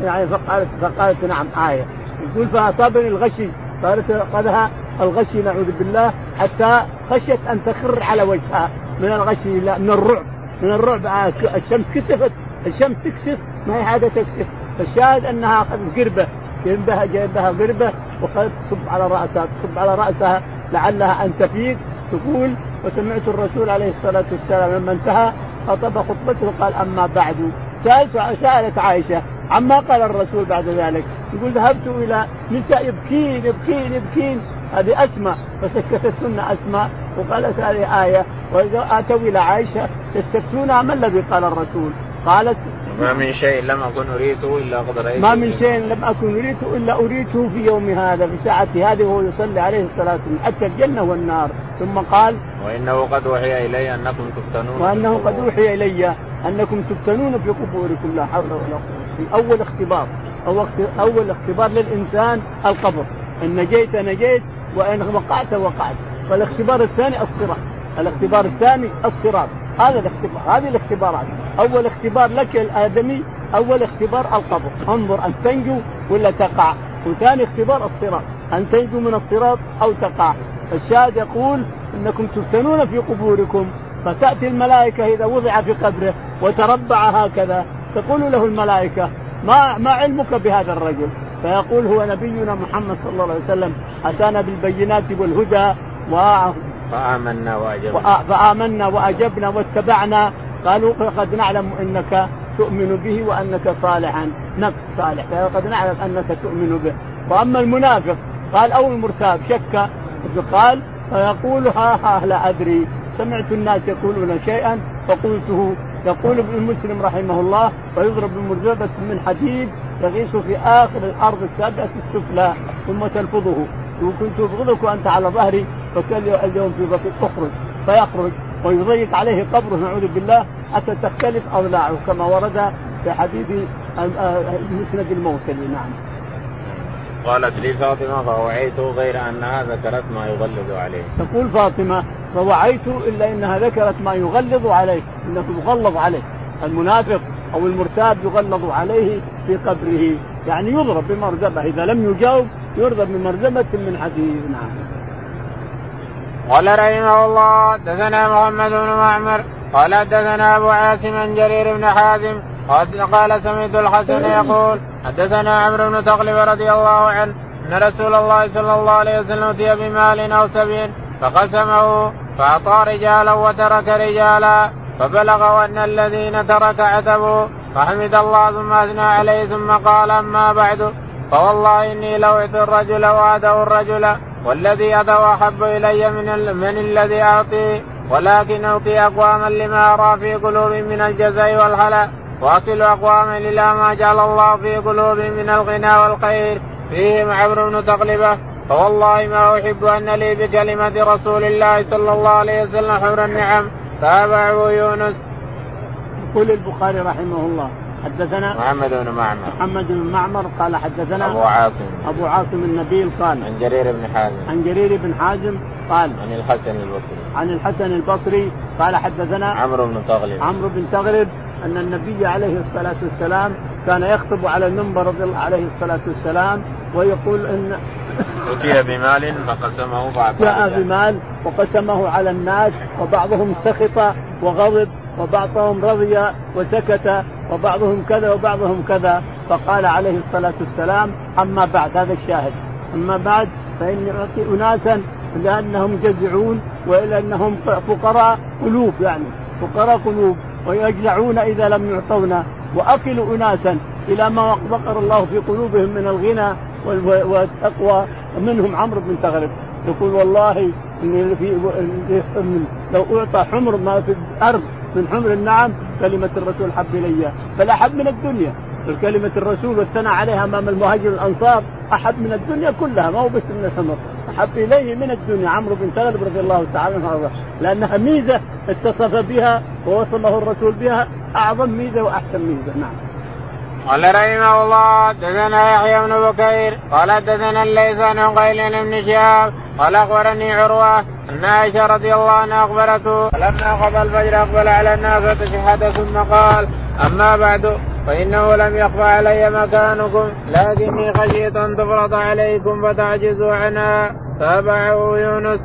يعني فقالت فقالت نعم آية. يقول فأصابني الغشي. قالت أخذها الغشي نعوذ بالله حتى خشيت أن تخر على وجهها. من الغشي من الرعب. من الرعب الشمس كسفت. الشمس تكسف. ما هي حاجة تكسف فالشاهد أنها قربة جنبها جنبها قربة وقالت تصب على راسها تصب على رأسها لعلها أن تفيق تقول وسمعت الرسول عليه الصلاة والسلام لما انتهى خطب خطبته قال أما بعد. سألت سألت عائشة عما قال الرسول بعد ذلك؟ يقول ذهبت إلى نساء يبكين يبكين يبكين. هذه أسماء فسكتتهن أسماء وقالت هذه آية. وإذا آتوا إلى عائشة يستفتونها ما الذي قال الرسول؟ قالت ما من شيء لم أكن اريته إلا قد رايته ما من شيء لم أكن اريته إلا اريته في يوم هذا في ساعة هذه وهو يصلي عليه الصلاة والسلام. حتى الجنة والنار. ثم قال وإنه قد اوحي إلي أنكم تفتنون وأنه قد اوحي إلي أنكم تفتنون في قبوركم لا حول ولا قوة. في أول اختبار أو أول اختبار للإنسان القبر. إن نجيت نجيت وإن وقعت وقعت. والاختبار الثاني الصراط. الاختبار الثاني الصراط. هذا الاختبار هذه الاختبارات. أول اختبار لك الآدمي أول اختبار القبر. انظر أن تنجو ولا تقع؟ وثاني اختبار الصراط. أن تنجو من الصراط أو تقع. الشاهد يقول إنكم تفتنون في قبوركم فتأتي الملائكة إذا وضع في قبره وتربع هكذا. تقول له الملائكة ما ما علمك بهذا الرجل؟ فيقول هو نبينا محمد صلى الله عليه وسلم أتانا بالبينات والهدى فآمنا وأجبنا. فآمنا وأجبنا واتبعنا. قالوا فقد نعلم أنك تؤمن به وأنك صالحا. نفس صالح. فقد نعلم أنك تؤمن به. وأما المنافق قال أو المرتاب شك. قال فيقول ها ها لا أدري. سمعت الناس يقولون شيئا فقلته يقول ابن مسلم رحمه الله ويضرب بمرزبة من حديد يغيث في آخر الأرض السابعة السفلى ثم تلفظه وكنت أبغضك وأنت على ظهري فكان اليوم في بطن اخرج فيخرج ويضيق عليه قبره نعوذ بالله حتى تختلف اضلاعه كما ورد في حديث المسند الموصلي نعم. قالت لي فاطمة فوعيت غير انها ذكرت ما يغلظ عليه. تقول فاطمة فوعيت إلا انها ذكرت ما يغلظ عليه إنه يغلظ عليه المنافق أو المرتاب يغلظ عليه في قبره يعني يضرب بمرزبة إذا لم يجاوب يضرب بمرزبة من حديد نعم. قال رحمه الله حدثنا محمد بن معمر قال حدثنا أبو عاصم جرير بن حازم قال سمعت الحسن يقول حدثنا عمرو بن تغلب رضي الله عنه أن رسول الله صلى الله عليه وسلم أتي بمال أو سبيل فقسمه فأعطى رجالا وترك رجالا فبلغوا أن الذين ترك عتبوا فحمد الله ثم أثنى عليه ثم قال أما بعد فوالله إني لوعت الرجل وادعو الرجل والذي أدعو أحب إلي من, من الذي أعطي ولكن أعطي أقواما لما أرى في قلوبهم من الجزاء والهلاء وأكل أقواما إلى ما جعل الله في قلوبهم من الغنى والخير فيهم عبر بن تغلبة فوالله ما أحب أن لي بكلمة رسول الله صلى الله عليه وسلم حمر النعم تابعه يونس. يقول البخاري رحمه الله حدثنا محمد بن معمر. محمد بن معمر قال حدثنا أبو عاصم. أبو عاصم النبيل قال عن جرير بن حازم. عن جرير بن حازم قال عن الحسن البصري. عن الحسن البصري قال حدثنا عمرو بن تغلب عمرو بن تغلب أن النبي عليه الصلاة والسلام كان يخطب على المنبر رضي الله عليه الصلاة والسلام ويقول إن [COUGHS] أتي بمال فقسمه بعض جاء بمال وقسمه على الناس وبعضهم سخط وغضب وبعضهم رضي وسكت وبعضهم كذا وبعضهم كذا فقال عليه الصلاة والسلام أما بعد هذا الشاهد. أما بعد فإني أعطي أناسا لأنهم جزعون وإلى أنهم فقراء قلوب يعني فقراء قلوب ويجزعون إذا لم يعطونا. وأكلوا أناسا إلى ما وقر الله في قلوبهم من الغنى والتقوى منهم عمرو بن تغلب يقول والله إن في لو أعطى حمر ما في الأرض من حمر النعم كلمة الرسول حب إلي بل أحب من الدنيا. كلمة الرسول والثناء عليها أمام المهاجر الأنصار أحب من الدنيا كلها ما هو بس من الحمر أحب إليه من الدنيا. عمرو بن تغلب رضي الله تعالى عنه لأنها ميزة اتصف بها ووصله الرسول بها أعظم ميزة وأحسن ميزة. نعم. قال رحمه الله دثنا يحيى بن بكير قال دثنا الليث عن قيل بن شهاب قال أخبرني عروة أن عائشة رضي الله عنها أخبرته فلما قضى الفجر أقبل على الناس فتشهد ثم قال أما بعد فإنه لم يخفى علي مكانكم لكني خشيت أن تفرض عليكم فتعجزوا عنها تابعه يونس.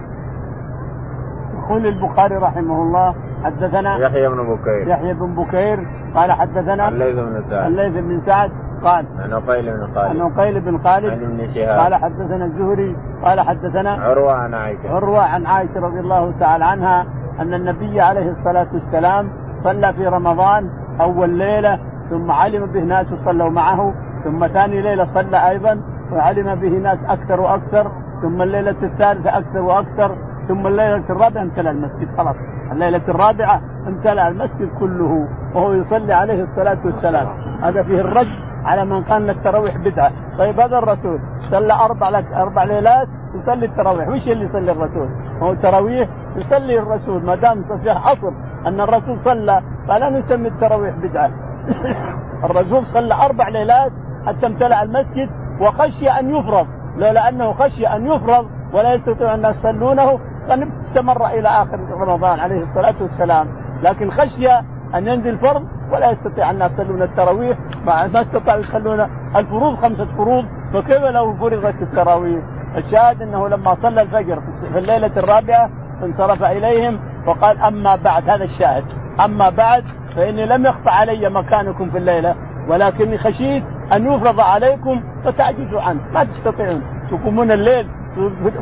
يقول البخاري رحمه الله حدثنا يحيى بن بكير. يحيى بن بكير قال حدثنا الليث بن سعد. الليث بن سعد قال عن عقيل بن خالد. عن عقيل بن خالد عن ابن شهاب. قال حدثنا الزهري قال حدثنا عروة عن عائشة. عروة عن عائشة رضي الله تعالى عنها أن النبي عليه الصلاة والسلام صلى في رمضان أول ليلة ثم علم به ناس صلوا معه ثم ثاني ليلة صلى أيضا وعلم به ناس أكثر وأكثر ثم الليلة الثالثة أكثر وأكثر ثم الليلة الرابعة امتلأ المسجد خلاص. الليلة الرابعة امتلأ المسجد كله وهو يصلي عليه الصلاة والسلام. هذا فيه الرد على من قال التراويح بدعة. طيب هذا الرسول صلى أربع لك أربع ليلات يصلي التراويح. وش اللي يصلي الرسول؟ هو التراويح يصلي الرسول. ما دام فيها أصل أن الرسول صلى فلا نسمي التراويح بدعة. [COUGHS] الرسول صلى أربع ليلات حتى امتلأ المسجد وخشي أن يفرض. لولا أنه خشي أن يفرض ولا يستطيع الناس يصلونه كان استمر إلى آخر رمضان عليه الصلاة والسلام. لكن خشي أن ينزل فرض ولا يستطيع الناس يصلون التراويح. ما استطاعوا يصلون الفروض خمسة فروض. فكيف لو فرضت التراويح؟ الشاهد أنه لما صلى الفجر في الليلة الرابعة انصرف إليهم وقال أما بعد هذا الشاهد. أما بعد فإني لم يخفى علي مكانكم في الليلة. ولكني خشيت أن يفرض عليكم فتعجزوا عنه. ما تستطيعون. تقومون الليل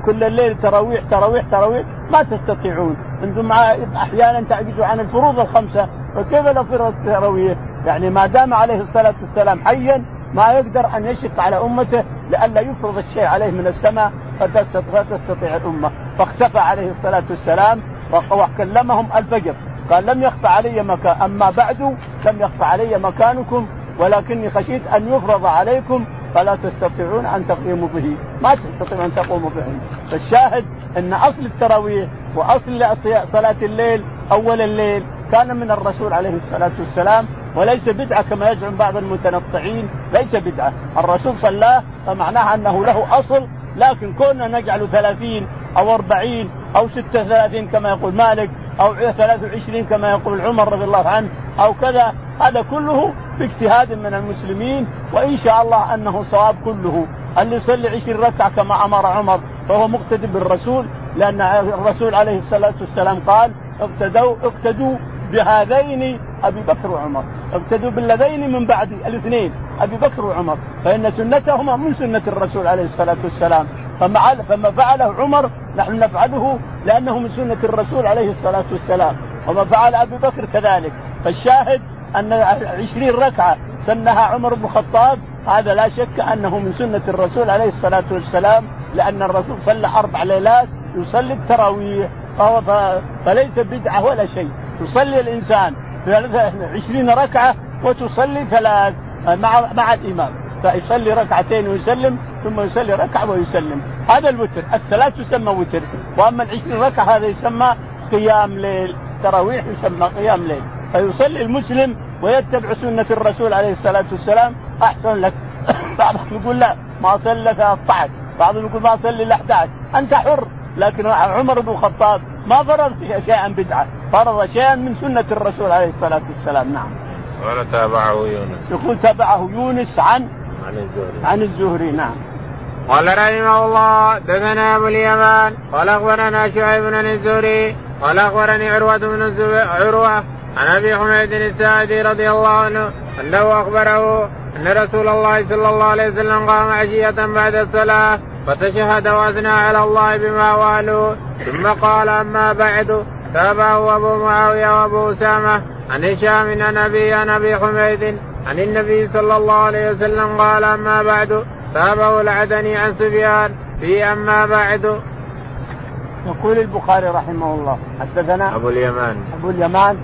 كل الليل تراويح تراويح تراويح ما تستطيعون. أنتم أحيانا تعجزوا عن الفروض الخمسة فكيف لو فرض التراويح؟ يعني ما دام عليه الصلاة والسلام حيا ما يقدر أن يشق على أمته لئلا يفرض الشيء عليه من السماء فتستطيع الأمة. فاختفى عليه الصلاة والسلام وكلمهم الفجر. قال لم يخفى علي مكان أما بعد لم يخفى علي مكانكم ولكني خشيت أن يفرض عليكم فلا تستطيعون أن تقيموا به، ما تستطيعون أن تقوموا به، فالشاهد أن أصل التراويح وأصل صلاة الليل أول الليل كان من الرسول عليه الصلاة والسلام وليس بدعة كما يزعم بعض المتنطعين، ليس بدعة، الرسول صلاه فمعناها أنه له أصل لكن كنا نجعل ثلاثين أو أربعين أو ستة ثلاثين كما يقول مالك أو ثلاث وعشرين كما يقول عمر رضي الله عنه أو كذا هذا كله باجتهاد من المسلمين وإن شاء الله أنه صواب كله. اللي يصلي عشرين ركعة كما أمر عمر فهو مقتدي بالرسول؟ لأن الرسول عليه الصلاة والسلام قال اقتدوا اقتدوا بهذين أبي بكر وعمر. اقتدوا بالذين من بعدي الاثنين أبي بكر وعمر. فإن سنتهما من سنة الرسول عليه الصلاة والسلام. فما فما فعله عمر نحن نفعله لأنه من سنة الرسول عليه الصلاة والسلام. وما فعل أبي بكر كذلك. فالشاهد أن عشرين ركعة سنها عمر بن الخطاب هذا لا شك أنه من سنة الرسول عليه الصلاة والسلام لأن الرسول صلى أربع ليلات يصلي التراويح فهو فليس بدعة ولا شيء. يصلي الإنسان عشرين ركعة وتصلي ثلاث مع مع الإمام. فيصلي ركعتين ويسلم ثم يصلي ركعة ويسلم. هذا الوتر الثلاث تسمى وتر. وأما العشرين ركعة هذا يسمى قيام ليل. تراويح يسمى قيام ليل. فيصلي المسلم ويتبع سنة الرسول عليه الصلاة والسلام. أحسن لك. [COUGHS] بعضهم يقول لا ما صلى 13 بعضهم يقول ما صلي إلا 11 أنت حر. لكن عمر بن الخطاب ما فرض شيئا بدعة. فرض شيئا من سنة الرسول عليه الصلاة والسلام. نعم. قال تابعه يونس. يقول تابعه يونس عن عن الزهري. عن الزهري. نعم. قال رحمه الله دثنا أبو اليمان قال أخبرنا شعيب بن الزهري قال أخبرني عروة بن عروة عن أبي حميد الساعدي رضي الله عنه أنه أخبره أن رسول الله صلى الله عليه وسلم قام عشية بعد الصلاة فتشهد وأثنى على الله بما والوا ثم قال أما بعد تابعه أبو معاوية وأبو أسامة عن هشام عن أبي عن أبي حميد عن النبي صلى الله عليه وسلم قال أما بعد تابعه العدني عن سفيان في أما بعد. يقول البخاري رحمه الله حدثنا أبو اليمان. أبو اليمان.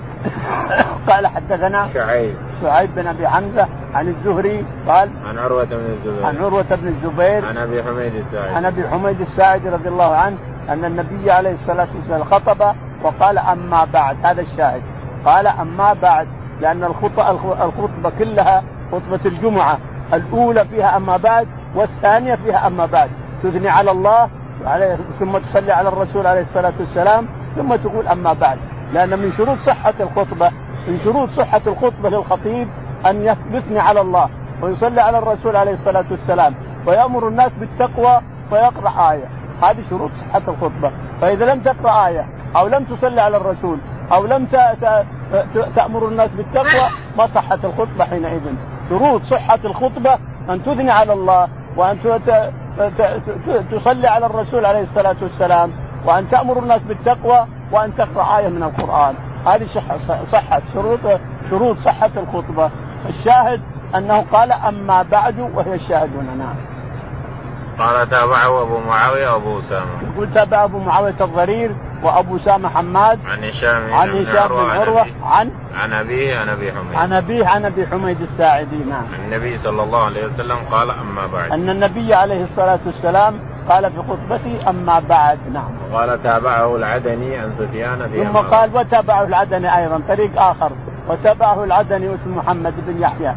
[COUGHS] قال حدثنا شعيب. شعيب بن أبي حمزة عن الزهري قال عن عروة بن الزبير. عن عروة بن الزبير. عن أبي حميد الساعدي. عن أبي حميد الساعدي رضي الله عنه أن النبي عليه الصلاة والسلام خطب وقال أما بعد هذا الشاهد. قال أما بعد لأن الخطبه الخطبة كلها خطبة الجمعة الأولى فيها أما بعد والثانية فيها أما بعد. تثني على الله ثم تصلي على الرسول عليه الصلاة والسلام ثم تقول أما بعد. لأن من شروط صحة الخطبة من شروط صحة الخطبة للخطيب أن يثني على الله ويصلي على الرسول عليه الصلاة والسلام ويأمر الناس بالتقوى ويقرأ آية. هذه شروط صحة الخطبة. فإذا لم تقرأ آية أو لم تصلي على الرسول أو لم تأمر الناس بالتقوى ما صحت الخطبة حينئذ. شروط صحة الخطبة أن تثني على الله وأن تصلي على الرسول عليه الصلاة والسلام وأن تأمر الناس بالتقوى وأن تقرأ آية من القرآن. هذه صحة شروط شروط صحة الخطبة. الشاهد أنه قال أما بعد وهي الشاهد هنا. نعم قال تابعه أبو معاوية وأبو أسامة. يقول تابع أبو معاوية الضرير. وأبو اسامه حماد. عن هشام عن هشام بن عروة عن عن أبيه عن أبي حميد. عن أبيه عن أبي حميد الساعدي نعم. النبي صلى الله عليه وسلم قال أما بعد. أن النبي عليه الصلاة والسلام قال في خطبته أما بعد. نعم. قال تابعه العدني عن سفيان ثم قال وتابعه العدني أيضا. طريق آخر وتابعه العدني واسمه محمد بن يحيى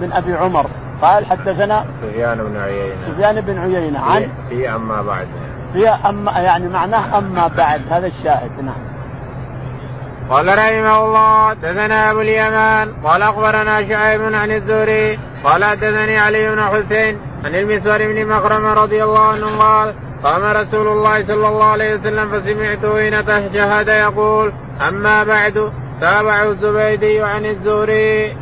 بن أبي عمر. قال حدثنا سفيان بن عيينة. سفيان بن عيينة. عن في أما بعد. في اما يعني معناه أما بعد. هذا الشاهد. نعم. قال رحمه الله دثنا أبو اليمان قال أخبرنا شعيب عن الزهري قال حدثني علي بن حسين عن المسور بن مخرم رضي الله عنه قال قام رسول الله صلى الله عليه وسلم فسمعته حين تشهد يقول أما بعد تابعه الزبيدي عن الزهري.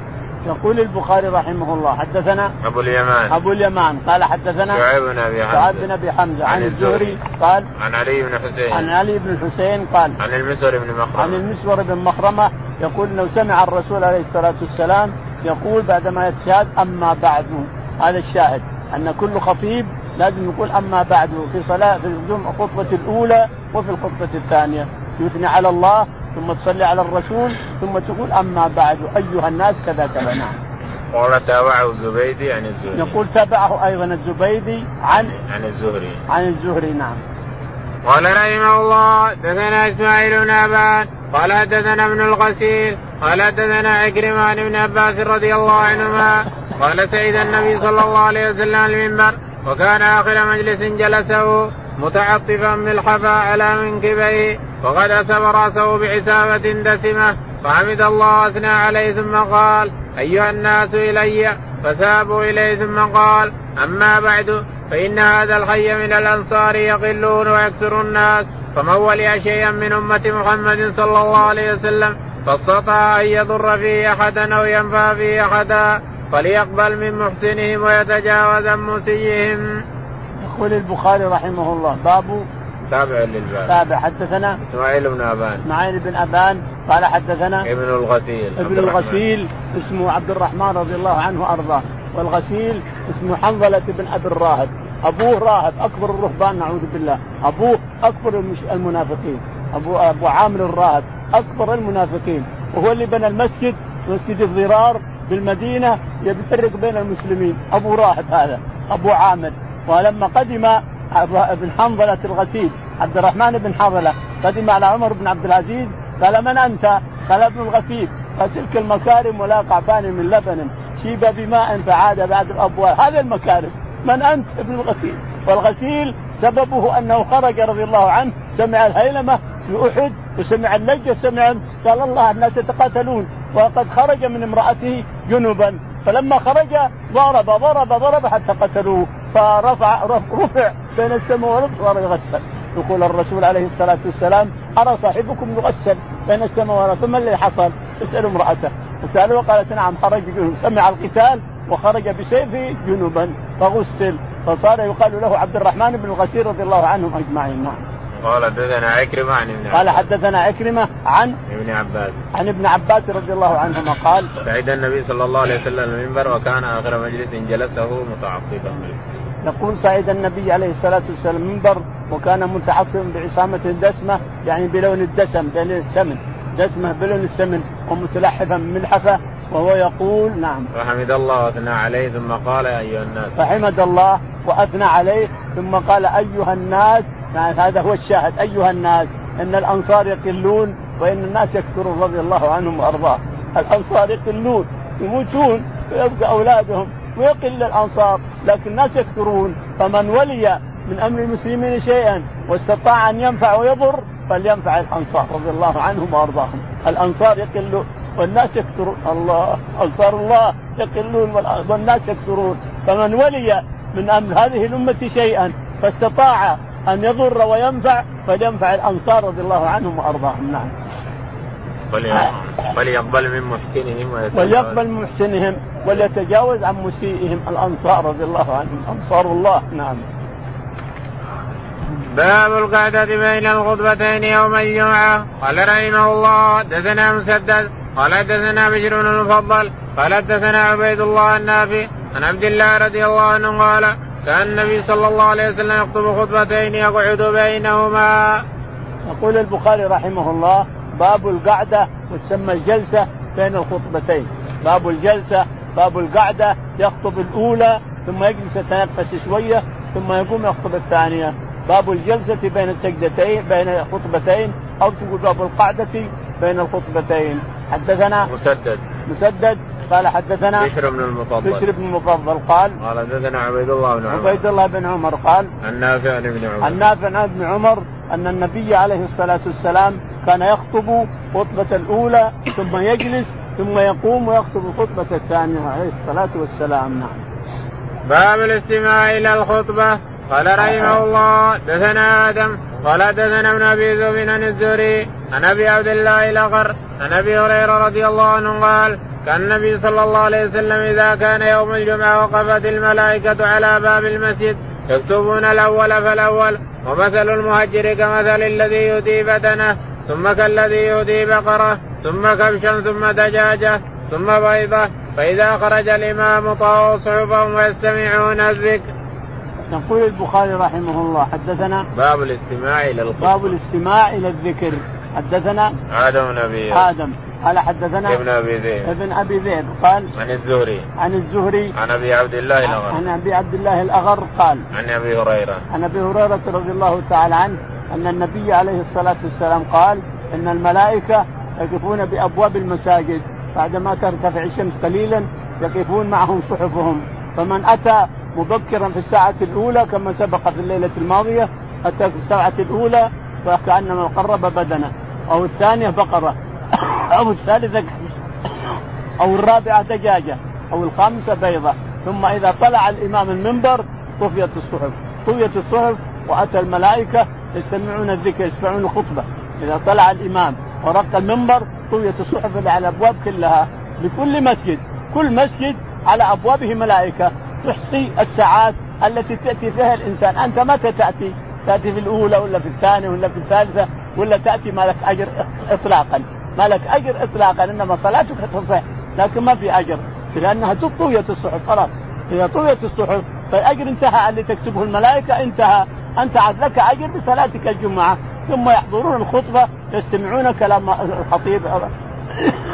يقول البخاري رحمه الله حدثنا أبو اليمان. أبو اليمان. قال حدثنا شعيب بن أبي حمزة. شعيب بن أبي حمزة. عن, عن الزهري. قال عن علي بن حسين. عن علي بن الحسين قال عن المسور بن مخرمة. عن المسور بن مخرمة يقول انه سمع الرسول عليه الصلاة والسلام يقول بعدما يتشهد أما بعد. هذا الشاهد أن كل خطيب لازم يقول أما بعد في صلاة في الخطبة الأولى وفي الخطبة الثانية. يثني على الله ثم تصلي على الرسول ثم تقول أما بعد أيها الناس كذا كذا نعم. قال تابعه الزبيدي عن الزهري. يقول تابعه أيضا الزبيدي عن عن الزهري. عن الزهري نعم. قال رحمه الله دثنا إسماعيل بن ابان قال حدثنا ابن الغسيل قال حدثنا عكرمة بن عباس رضي الله عنهما قال سيد النبي صلى الله عليه وسلم المنبر وكان آخر مجلس جلسه متعطفا بالحفا على منكبيه اسب رأسه بعسابة دسمة فحمد الله أثنى عليه ثم قال أيها الناس إلي فسابوا إليه ثم قال أما بعد فإن هذا الحي من الأنصار يقلون ويكثر الناس فمن ولي شيئا من أمة محمد صلى الله عليه وسلم فاستطاع أن يضر فيه أحدا أو ينفع فيه أحدا فليقبل من محسنهم ويتجاوز عن مسيئهم. يقول البخاري رحمه الله. باب تابع للباب. تابع. حدثنا إسماعيل بن أبان. إسماعيل بن أبان. قال حدثنا ابن الغسيل. ابن الغسيل اسمه عبد الرحمن رضي الله عنه ارضاه والغسيل اسمه حنظلة بن أبي الراهب. أبوه راهب أكبر الرهبان نعوذ بالله. أبوه أكبر المنافقين. ابو أبو عامر الراهب أكبر المنافقين. وهو اللي بنى المسجد مسجد الضرار بالمدينة يفرق بين المسلمين. أبو راهب هذا أبو عامر. ولما قدم ابن حنظلة الغسيل عبد الرحمن بن حنظلة قدم على عمر بن عبد العزيز قال من أنت؟ قال ابن الغسيل. قال تلك المكارم ولا قعبان من لبن شيب بماء فعاد بعد الابواب هذا المكارم. من أنت؟ ابن الغسيل؟ والغسيل سببه أنه خرج رضي الله عنه سمع الهيلمة في أحد وسمع اللجه سمع قال الله الناس يتقاتلون وقد خرج من امرأته جنبا. فلما خرج ضرب ضرب ضرب حتى قتلوه. فرفع رفع بين السماء والأرض صار يغسل يقول الرسول عليه الصلاة والسلام أرى صاحبكم يغسل بين السماء والأرض؟ ثم الذي حصل؟ اسألوا امرأته. فسالوها قالت نعم خرج سمع القتال وخرج بسيفه جنوبا فغسل. فصار يقال له عبد الرحمن بن الغسير رضي الله عنهم أجمعين. نعم. قال حدثنا عكرمة عن ابن قال حدثنا عكرمة عن ابن عباس. عن ابن عباس رضي الله عنهما قال سعيد النبي صلى الله عليه وسلم المنبر وكان آخر مجلس جلسه متعصبا. يقول سعيد النبي عليه الصلاة والسلام المنبر وكان متعصبا بعصامة دسمة يعني بلون الدسم بلون السمن. دسمة بلون السمن ومتلحفا ملحفة وهو يقول نعم. فحمد الله واثنى عليه ثم قال يا أيها الناس. فحمد الله وأثنى عليه ثم قال أيها الناس هذا هو الشاهد. أيها الناس إن الأنصار يقلون وإن الناس يكثرون رضي الله عنهم وارضاه الأنصار يقلون يموتون ويبقى أولادهم ويقل الأنصار. لكن الناس يكثرون. فمن ولي من أمر المسلمين شيئا واستطاع أن ينفع ويضر فلينفع الأنصار رضي الله عنهم وأرضاهم. الأنصار يقلون والناس يكثرون. الله أنصار الله يقلون والناس يكثرون. فمن ولي من أمر هذه الأمة شيئا فاستطاع أن يضر وينفع فلينفع الأنصار رضي الله عنهم وأرضاهم. نعم. وليقبل من محسنهم وليقبل من محسنهم وليتجاوز عن مسيئهم الأنصار رضي الله عنهم. أنصار الله. نعم. باب القعدة بين الخطبتين يوم الجمعة. قال رحمه الله دثنا مسدد. قال حدثنا بشر بن المفضل. قال حدثنا عبيد الله النافي عن عبد الله رضي الله عنه قال كأن النبي صلى الله عليه وسلم يخطب خطبتين يقعد بينهما. يقول البخاري رحمه الله باب القعدة وتسمى الجلسة بين الخطبتين، باب الجلسة باب القعدة يخطب الأولى ثم يجلس يتنفس شوية ثم يقوم يخطب الثانية، باب الجلسة بين السجدتين بين خطبتين أو تقول باب القعدة بين الخطبتين، حدثنا مسدد. مسدد قال حدثنا بشر بن المفضل. بشر بن المفضل قال قال حدثنا عبيد الله بن عمر. عبيد الله بن عمر قال عن نافع عن ابن عمر. عن نافع عن ابن عمر أن النبي عليه الصلاة والسلام كان يخطب خطبة الأولى ثم يجلس ثم يقوم ويخطب الخطبة الثانية عليه الصلاة والسلام. نعم. باب الاستماع إلى الخطبة. قال رحمه الله دثنا آدم. قال دثنا ابن أبي ذؤب عن الزهري عن أبي عبد الله الأغر عن أبي هريرة رضي الله عنه قال كان النبي صلى الله عليه وسلم إذا كان يوم الجمعة وقفت الملائكة على باب المسجد يكتبون الأول فالأول ومثل المهجر كمثل الذي يؤتي بدنه ثم كالذي يؤتي بقرة ثم كبشا ثم دجاجة ثم بيضة فإذا خرج الإمام طاوا صحفهم ويستمعون الذكر. يقول البخاري رحمه الله حدثنا باب الاستماع إلى الخطبه باب الاستماع إلى الذكر حدثنا آدم بن أبي آدم. قال حدثنا ابن أبي ذئب. ابن أبي ذئب. قال عن الزهري. عن الزهري. عن أبي عبد الله الأغر. عن أبي عبد الله الأغر قال عن أبي هريرة. عن أبي هريرة رضي الله تعالى عنه أن النبي عليه الصلاة والسلام قال إن الملائكة يقفون بأبواب المساجد. بعدما ترتفع الشمس قليلا يقفون معهم صحفهم. فمن أتى مبكرا في الساعة الأولى كما سبق في الليلة الماضية أتى في الساعة الأولى فكأنما قرب بدنه. أو الثانية بقرة. أو الثالثة أو الرابعة دجاجة. أو الخامسة بيضة. ثم إذا طلع الإمام المنبر طفيت الصحف. طفيت الصحف وأتى الملائكة يستمعون الذكر يسمعون الخطبة. إذا طلع الإمام ورق المنبر طويت الصحف اللي على الابواب كلها. لكل مسجد. كل مسجد على أبوابه ملائكة. تحصي الساعات التي تأتي فيها الإنسان. أنت متى تأتي؟ تأتي في الأولى ولا في الثانية ولا في الثالثة؟ ولا تأتي ما لك أجر اطلاقا. ما لك أجر اطلاقا إنما صلاتك تصح لكن ما في أجر. لأنها طويت الصحف خلاص. إذا طويت الصحف فالأجر انتهى اللي تكتبه الملائكة انتهى. أنت عاد لك أجر بصلاتك الجمعه ثم يحضرون الخطبة يستمعون كلام الخطيب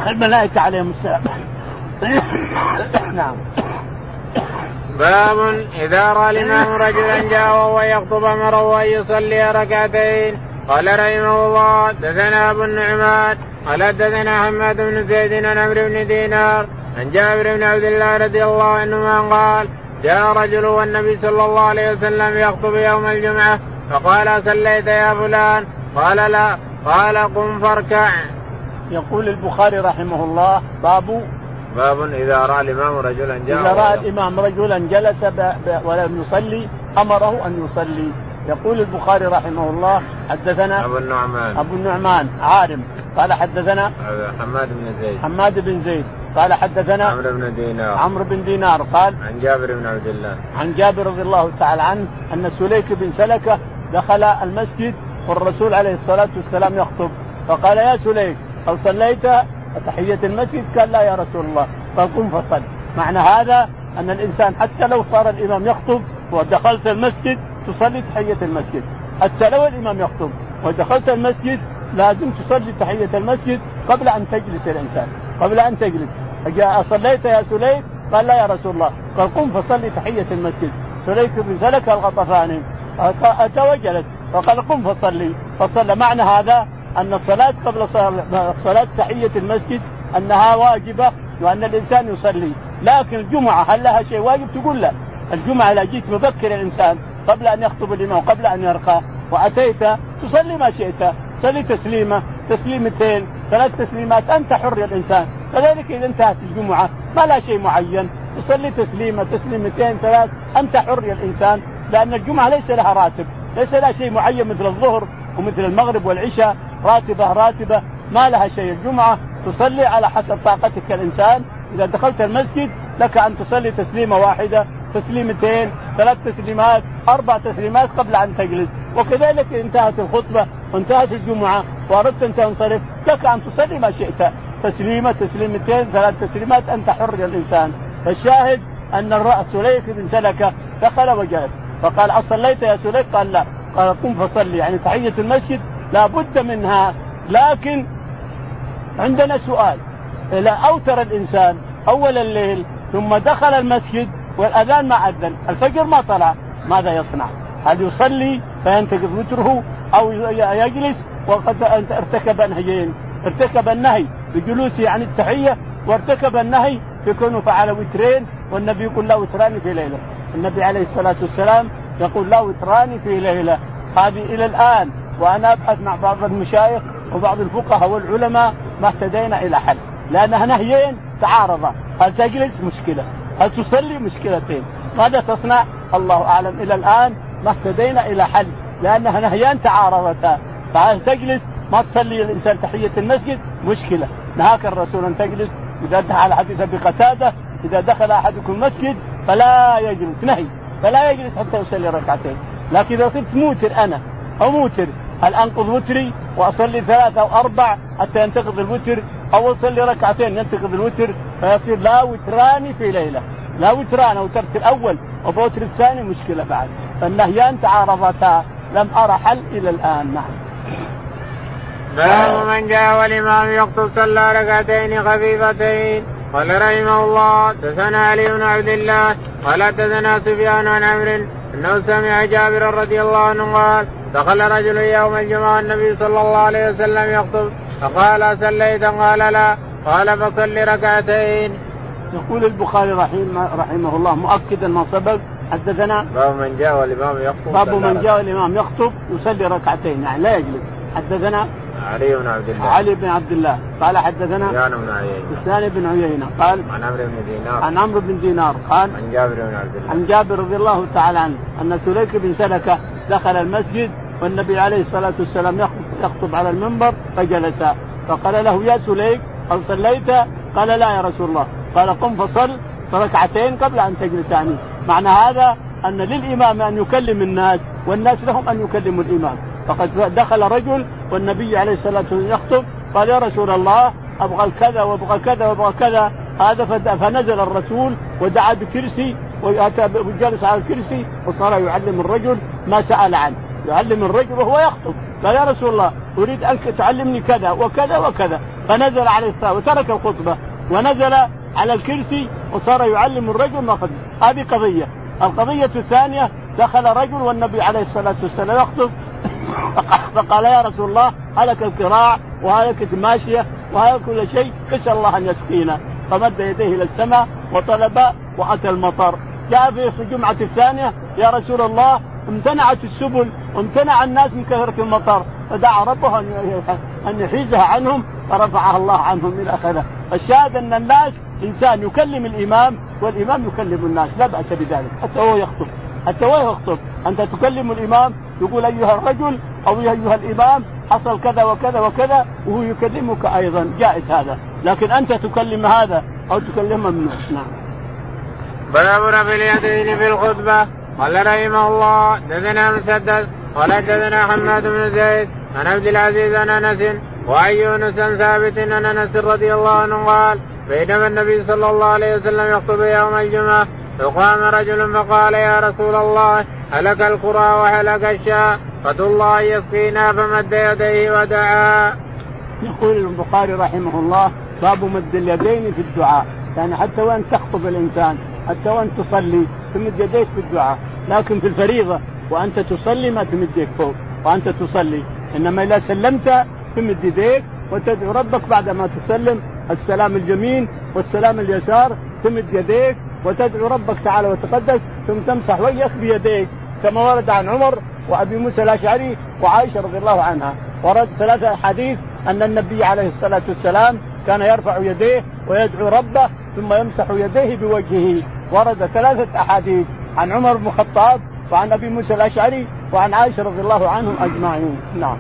الملائكة عليهم السلام. نعم. باب إذا رأى الإمام رجلا جاء وهو يخطب أمره أن يصلي ركعتين. قال رحمه الله دثنا أبو النعمان قال دثنا حماد بن زيد عن عمرو بن دينار عن جابر بن عبد الله رضي الله عنهما قال جاء رجل والنبي صلى الله عليه وسلم يخطب يوم الجمعة فقال صليت يا فلان؟ قال لا. قال قم فاركع. يقول البخاري رحمه الله باب باب إذا رأى الإمام رجلا جاء إذا رأى الإمام رجلا جلس ب... ب... ولم يصلي أمره أن يصلي. يقول البخاري رحمه الله حدثنا أبو النعمان. أبو النعمان عارم. قال حدثنا حماد بن زيد. حماد بن زيد. قال حدثنا عمرو بن دينار. عمرو بن دينار قال عن جابر بن عبد الله. عن جابر رضي الله تعالى عنه أن سليك بن سلكة دخل المسجد والرسول عليه الصلاة والسلام يخطب. فقال يا سليك هل صليت تحية المسجد؟ قال لا يا رسول الله. قال قم فصل. معنى هذا أن الإنسان حتى لو صار الإمام يخطب ودخلت المسجد تصلي تحية المسجد. حتى لو الإمام يخطب ودخلت المسجد لازم تصلي تحية المسجد قبل أن تجلس الانسان قبل أن تجلس. صليت يا سليك قال لا يا رسول الله. قال قم فصلي تحية المسجد. سليك بن سلك الغطفاني اتى وجلس فقال قم فصلي. فصلى. معنى هذا أن الصلاة قبل صلاة تحية المسجد أنها واجبة وأن الإنسان يصلي. لكن الجمعة هل لها شيء واجب؟ تقول لا. الجمعة اذا جيت مبكر الانسان قبل أن يخطب الإمام قبل أن يرقى. وأتيت تصلي ما شئت. صلي تسليمة تسليمتين ثلاث تسليمات. أنت حر يا الإنسان. كذلك إذا انتهت الجمعة ما لا شيء معين. تصلي تسليمة تسليمتين ثلاث. أنت حر يا الإنسان لأن الجمعة ليس لها راتب. ليس لها شيء معين مثل الظهر ومثل المغرب والعشاء. راتبة راتبة. ما لها شيء. الجمعة تصلي على حسب طاقتك كانسان إذا دخلت المسجد لك أن تصلي تسليمة واحدة. تسليمتين ثلاث تسليمات أربع تسليمات قبل أن تجلس. وكذلك انتهت الخطبة وانتهت الجمعة وأردت أن تنصرف. لك أن تصلي ما شئت. تسليمة تسليمتين ثلاث تسليمات أنت حر يا الإنسان. فالشاهد أن الرأس سليك بن سلكة دخل وجلس فقال أصليت يا سليك؟ قال لا. قال قم فصلي. يعني تحية المسجد لا بد منها. لكن عندنا سؤال. إذا أوتر الإنسان أول الليل ثم دخل المسجد والأذان ما أذن الفجر ما طلع ماذا يصنع؟ هل يصلي فينتقض وتره أو يجلس؟ وقد ارتكب نهيين ارتكب النهي بجلوسه عن التحية وارتكب النهي بكونه فعل وترين والنبي يقول لا وتران في ليلة. النبي عليه الصلاة والسلام يقول لا وتران في ليلة. هذه إلى الآن وأنا أبحث مع بعض المشايخ وبعض الفقهاء والعلماء ما اهتدينا إلى حل. لأنها نهيين تعارضا. هل تجلس؟ مشكلة. هل تصلي مشكلتين؟ ماذا تصنع؟ الله أعلم. إلى الآن ما اهتدينا إلى حل لأنها نهيان تعارضتا. فهل تجلس ما تصلي الإنسان تحية المسجد مشكلة. نهاك الرسول أن تجلس. إذا دخل على حديث أبي قتادة إذا دخل أحدكم المسجد فلا يجلس نهي. فلا يجلس حتى يصلي ركعتين. لكن إذا صرت موتر أنا أو موتر هل أنقض وتري وأصلي ثلاثة أو أربع حتى ينتقض الوتر؟ أو أصلي ركعتين ينتقض الوتر فيصير لا وتران في ليلة لا وتران أوترت الأول وبوتر الثاني مشكلة بعد. فالنهيان تعارضتا لم أرى حل إلى الآن نعم. باب من جاء والإمام يخطب صلى ركعتين خفيفتين. قال رحمه الله دثنا علي بن عبد الله قال دثنا سفيان عن عمرو إنه سمع جابر رضي الله عنه قال دخل رجل يوم الجمعة النبي صلى الله عليه وسلم يخطب فقال صليت قال لا. قال فصل ركعتين. يقول البخاري رحمه, رحمه الله مؤكدا ما سبق حدثنا باب من جاء والإمام يخطب باب من جاء والإمام يخطب يصلي ركعتين. يعني لا يجلس. حدثنا علي بن عبد الله. علي بن عبد الله. قال حدثنا سفيان بن عيينة. سفيان بن عيينة. قال عن عمرو بن دينار. عن عمرو بن دينار. قال عن جابر بن عبد الله. عن جابر رضي الله تعالى عنه أن سليك بن سلكة دخل المسجد والنبي عليه الصلاة والسلام يخطب على المنبر فجلس. فقال له يا سليك هل صليت؟ قال لا يا رسول الله. قال قم فصل ركعتين قبل أن تجلس يعني معنى هذا أن للإمام أن يكلم الناس والناس لهم أن يكلموا الإمام. فقد دخل رجل والنبي عليه الصلاة والسلام يخطب قال يا رسول الله أبغى كذا وأبغى كذا وأبغى كذا. هذا فنزل الرسول ودعا بكرسي وجلس على الكرسي وصار يعلم الرجل ما سأل عنه. يعلم الرجل وهو يخطب. قال يا رسول الله أريد ان تعلمني كذا وكذا وكذا. فنزل عليه الصلاه وترك الخطبة ونزل على الكرسي وصار يعلم الرجل ما قد هذه قضية. القضية الثانية دخل رجل والنبي عليه الصلاة والسلام يخطب. [COUGHS] فقال يا رسول الله هلك الكراع وهلكت الماشيه وهلك كل شيء اسال الله أن يسقينا. فمد يديه إلى السماء وطلب وأتى المطر. جاء في الجمعة الثانية يا رسول الله امتنعت السبل وامتنع الناس من كثرة المطر فدعا ربه أن يحيزها عنهم فرفعها الله عنهم إلى آخره، الشاهد أن الناس إنسان يكلم الإمام والإمام يكلم الناس لا بأس بذلك حتى هو يخطب. حتى هو يخطب أنت تكلم الإمام يقول أيها الرجل أو أيها الإمام حصل كذا وكذا وكذا وهو يكلمك أيضا. جائز هذا. لكن أنت تكلم هذا أو تكلم ممنوع. نعم. باب رفع اليدين في الخطبه قال رحمه الله دثنا مسدد قال دثنا حماد بن زيد عن عبد العزيز عن أنس وعن يونس ثابت عن أنس رضي الله عنه قال بينما النبي صلى الله عليه وسلم يخطب يوم الجمعة فقام رجل فقال يا رسول الله هلك القرى وهلك الشاء فدوا الله يسقينا فمد يديه ودعا. يقول البخاري رحمه الله باب مد اليدين في الدعاء يعني حتى وان تخطب الإنسان حتى وان تصلي تمد يديك في الدعاء لكن في الفريضة وأنت تصلي ما تمد يديك فوق وأنت تصلي. إنما إذا سلمت تمد يديك وتدعو ربك بعد ما تسلم. السلام الجميل والسلام اليسار تمد يديك وتدعو ربك تعالى وتقدس ثم تمسح وجهك بيديك. كما ورد عن عمر وأبي موسى الأشعري وعائشة رضي الله عنها. ورد ثلاثة أحاديث أن النبي عليه الصلاة والسلام كان يرفع يديه ويدعو ربه ثم يمسح يديه بوجهه. ورد ثلاثة أحاديث. عن عمر بن الخطاب وعن أبي موسى الأشعري وعن عائشة رضي الله عنهم أجمعين. نعم.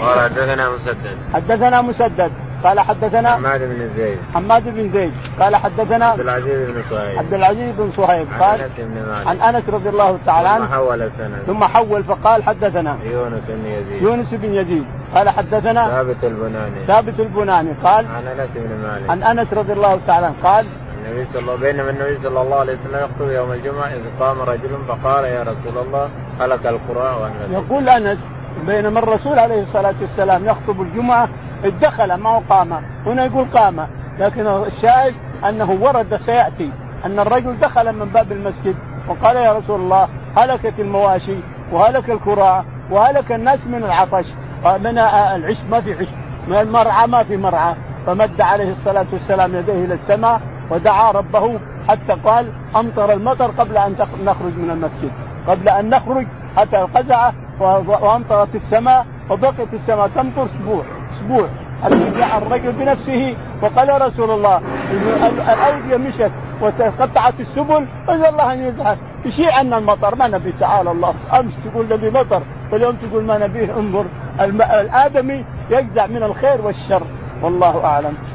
قال حدثنا مسدد. حدثنا مسدد. قال حدثنا حماد بن زيد. حماد بن زيد. قال حدثنا عبد العزيز بن صهيب. عبد العزيز بن صهيب. قال عن أنس بن مالك. عن أنس رضي الله تعالى عنه. ثم حول السند. ثم حول فقال حدثنا يونس بن يزيد. يونس بن يزيد. قال حدثنا ثابت البناني. ثابت البناني. قال عن أنس بن مالك. عن أنس رضي الله تعالى عنه. قال النبي صلى الله بينما النبي صلى الله عليه وسلم يخطب يوم الجمعة إذ قام رجل فقال يا رسول الله هلك القرى وان يقول أنس بينما الرسول عليه الصلاة والسلام يخطب الجمعة دخل ما هو قام. هنا يقول قام. لكن الشاهد أنه ورد سيأتي أن الرجل دخل من باب المسجد وقال يا رسول الله هلكت المواشي وهلك الكراع وهلك الناس من العطش. من العش ما في عش من المرعى ما في مرعى. فمد عليه الصلاة والسلام يديه إلى السماء ودعا ربه حتى قال أمطر المطر قبل أن نخرج من المسجد. قبل أن نخرج حتى القزعة وأمطرت السماء وبقيت السماء تمطر أسبوع أسبوع جاء الرجل بنفسه وقال يا رسول الله الاوديه مشت وتقطعت السبل فإذا الله أن يزعل يشيع عنا المطر ما نبي تعالى الله. أمس تقول نبي مطر واليوم تقول ما نبيه انظر. الآدمي يجزع من الخير والشر. والله أعلم.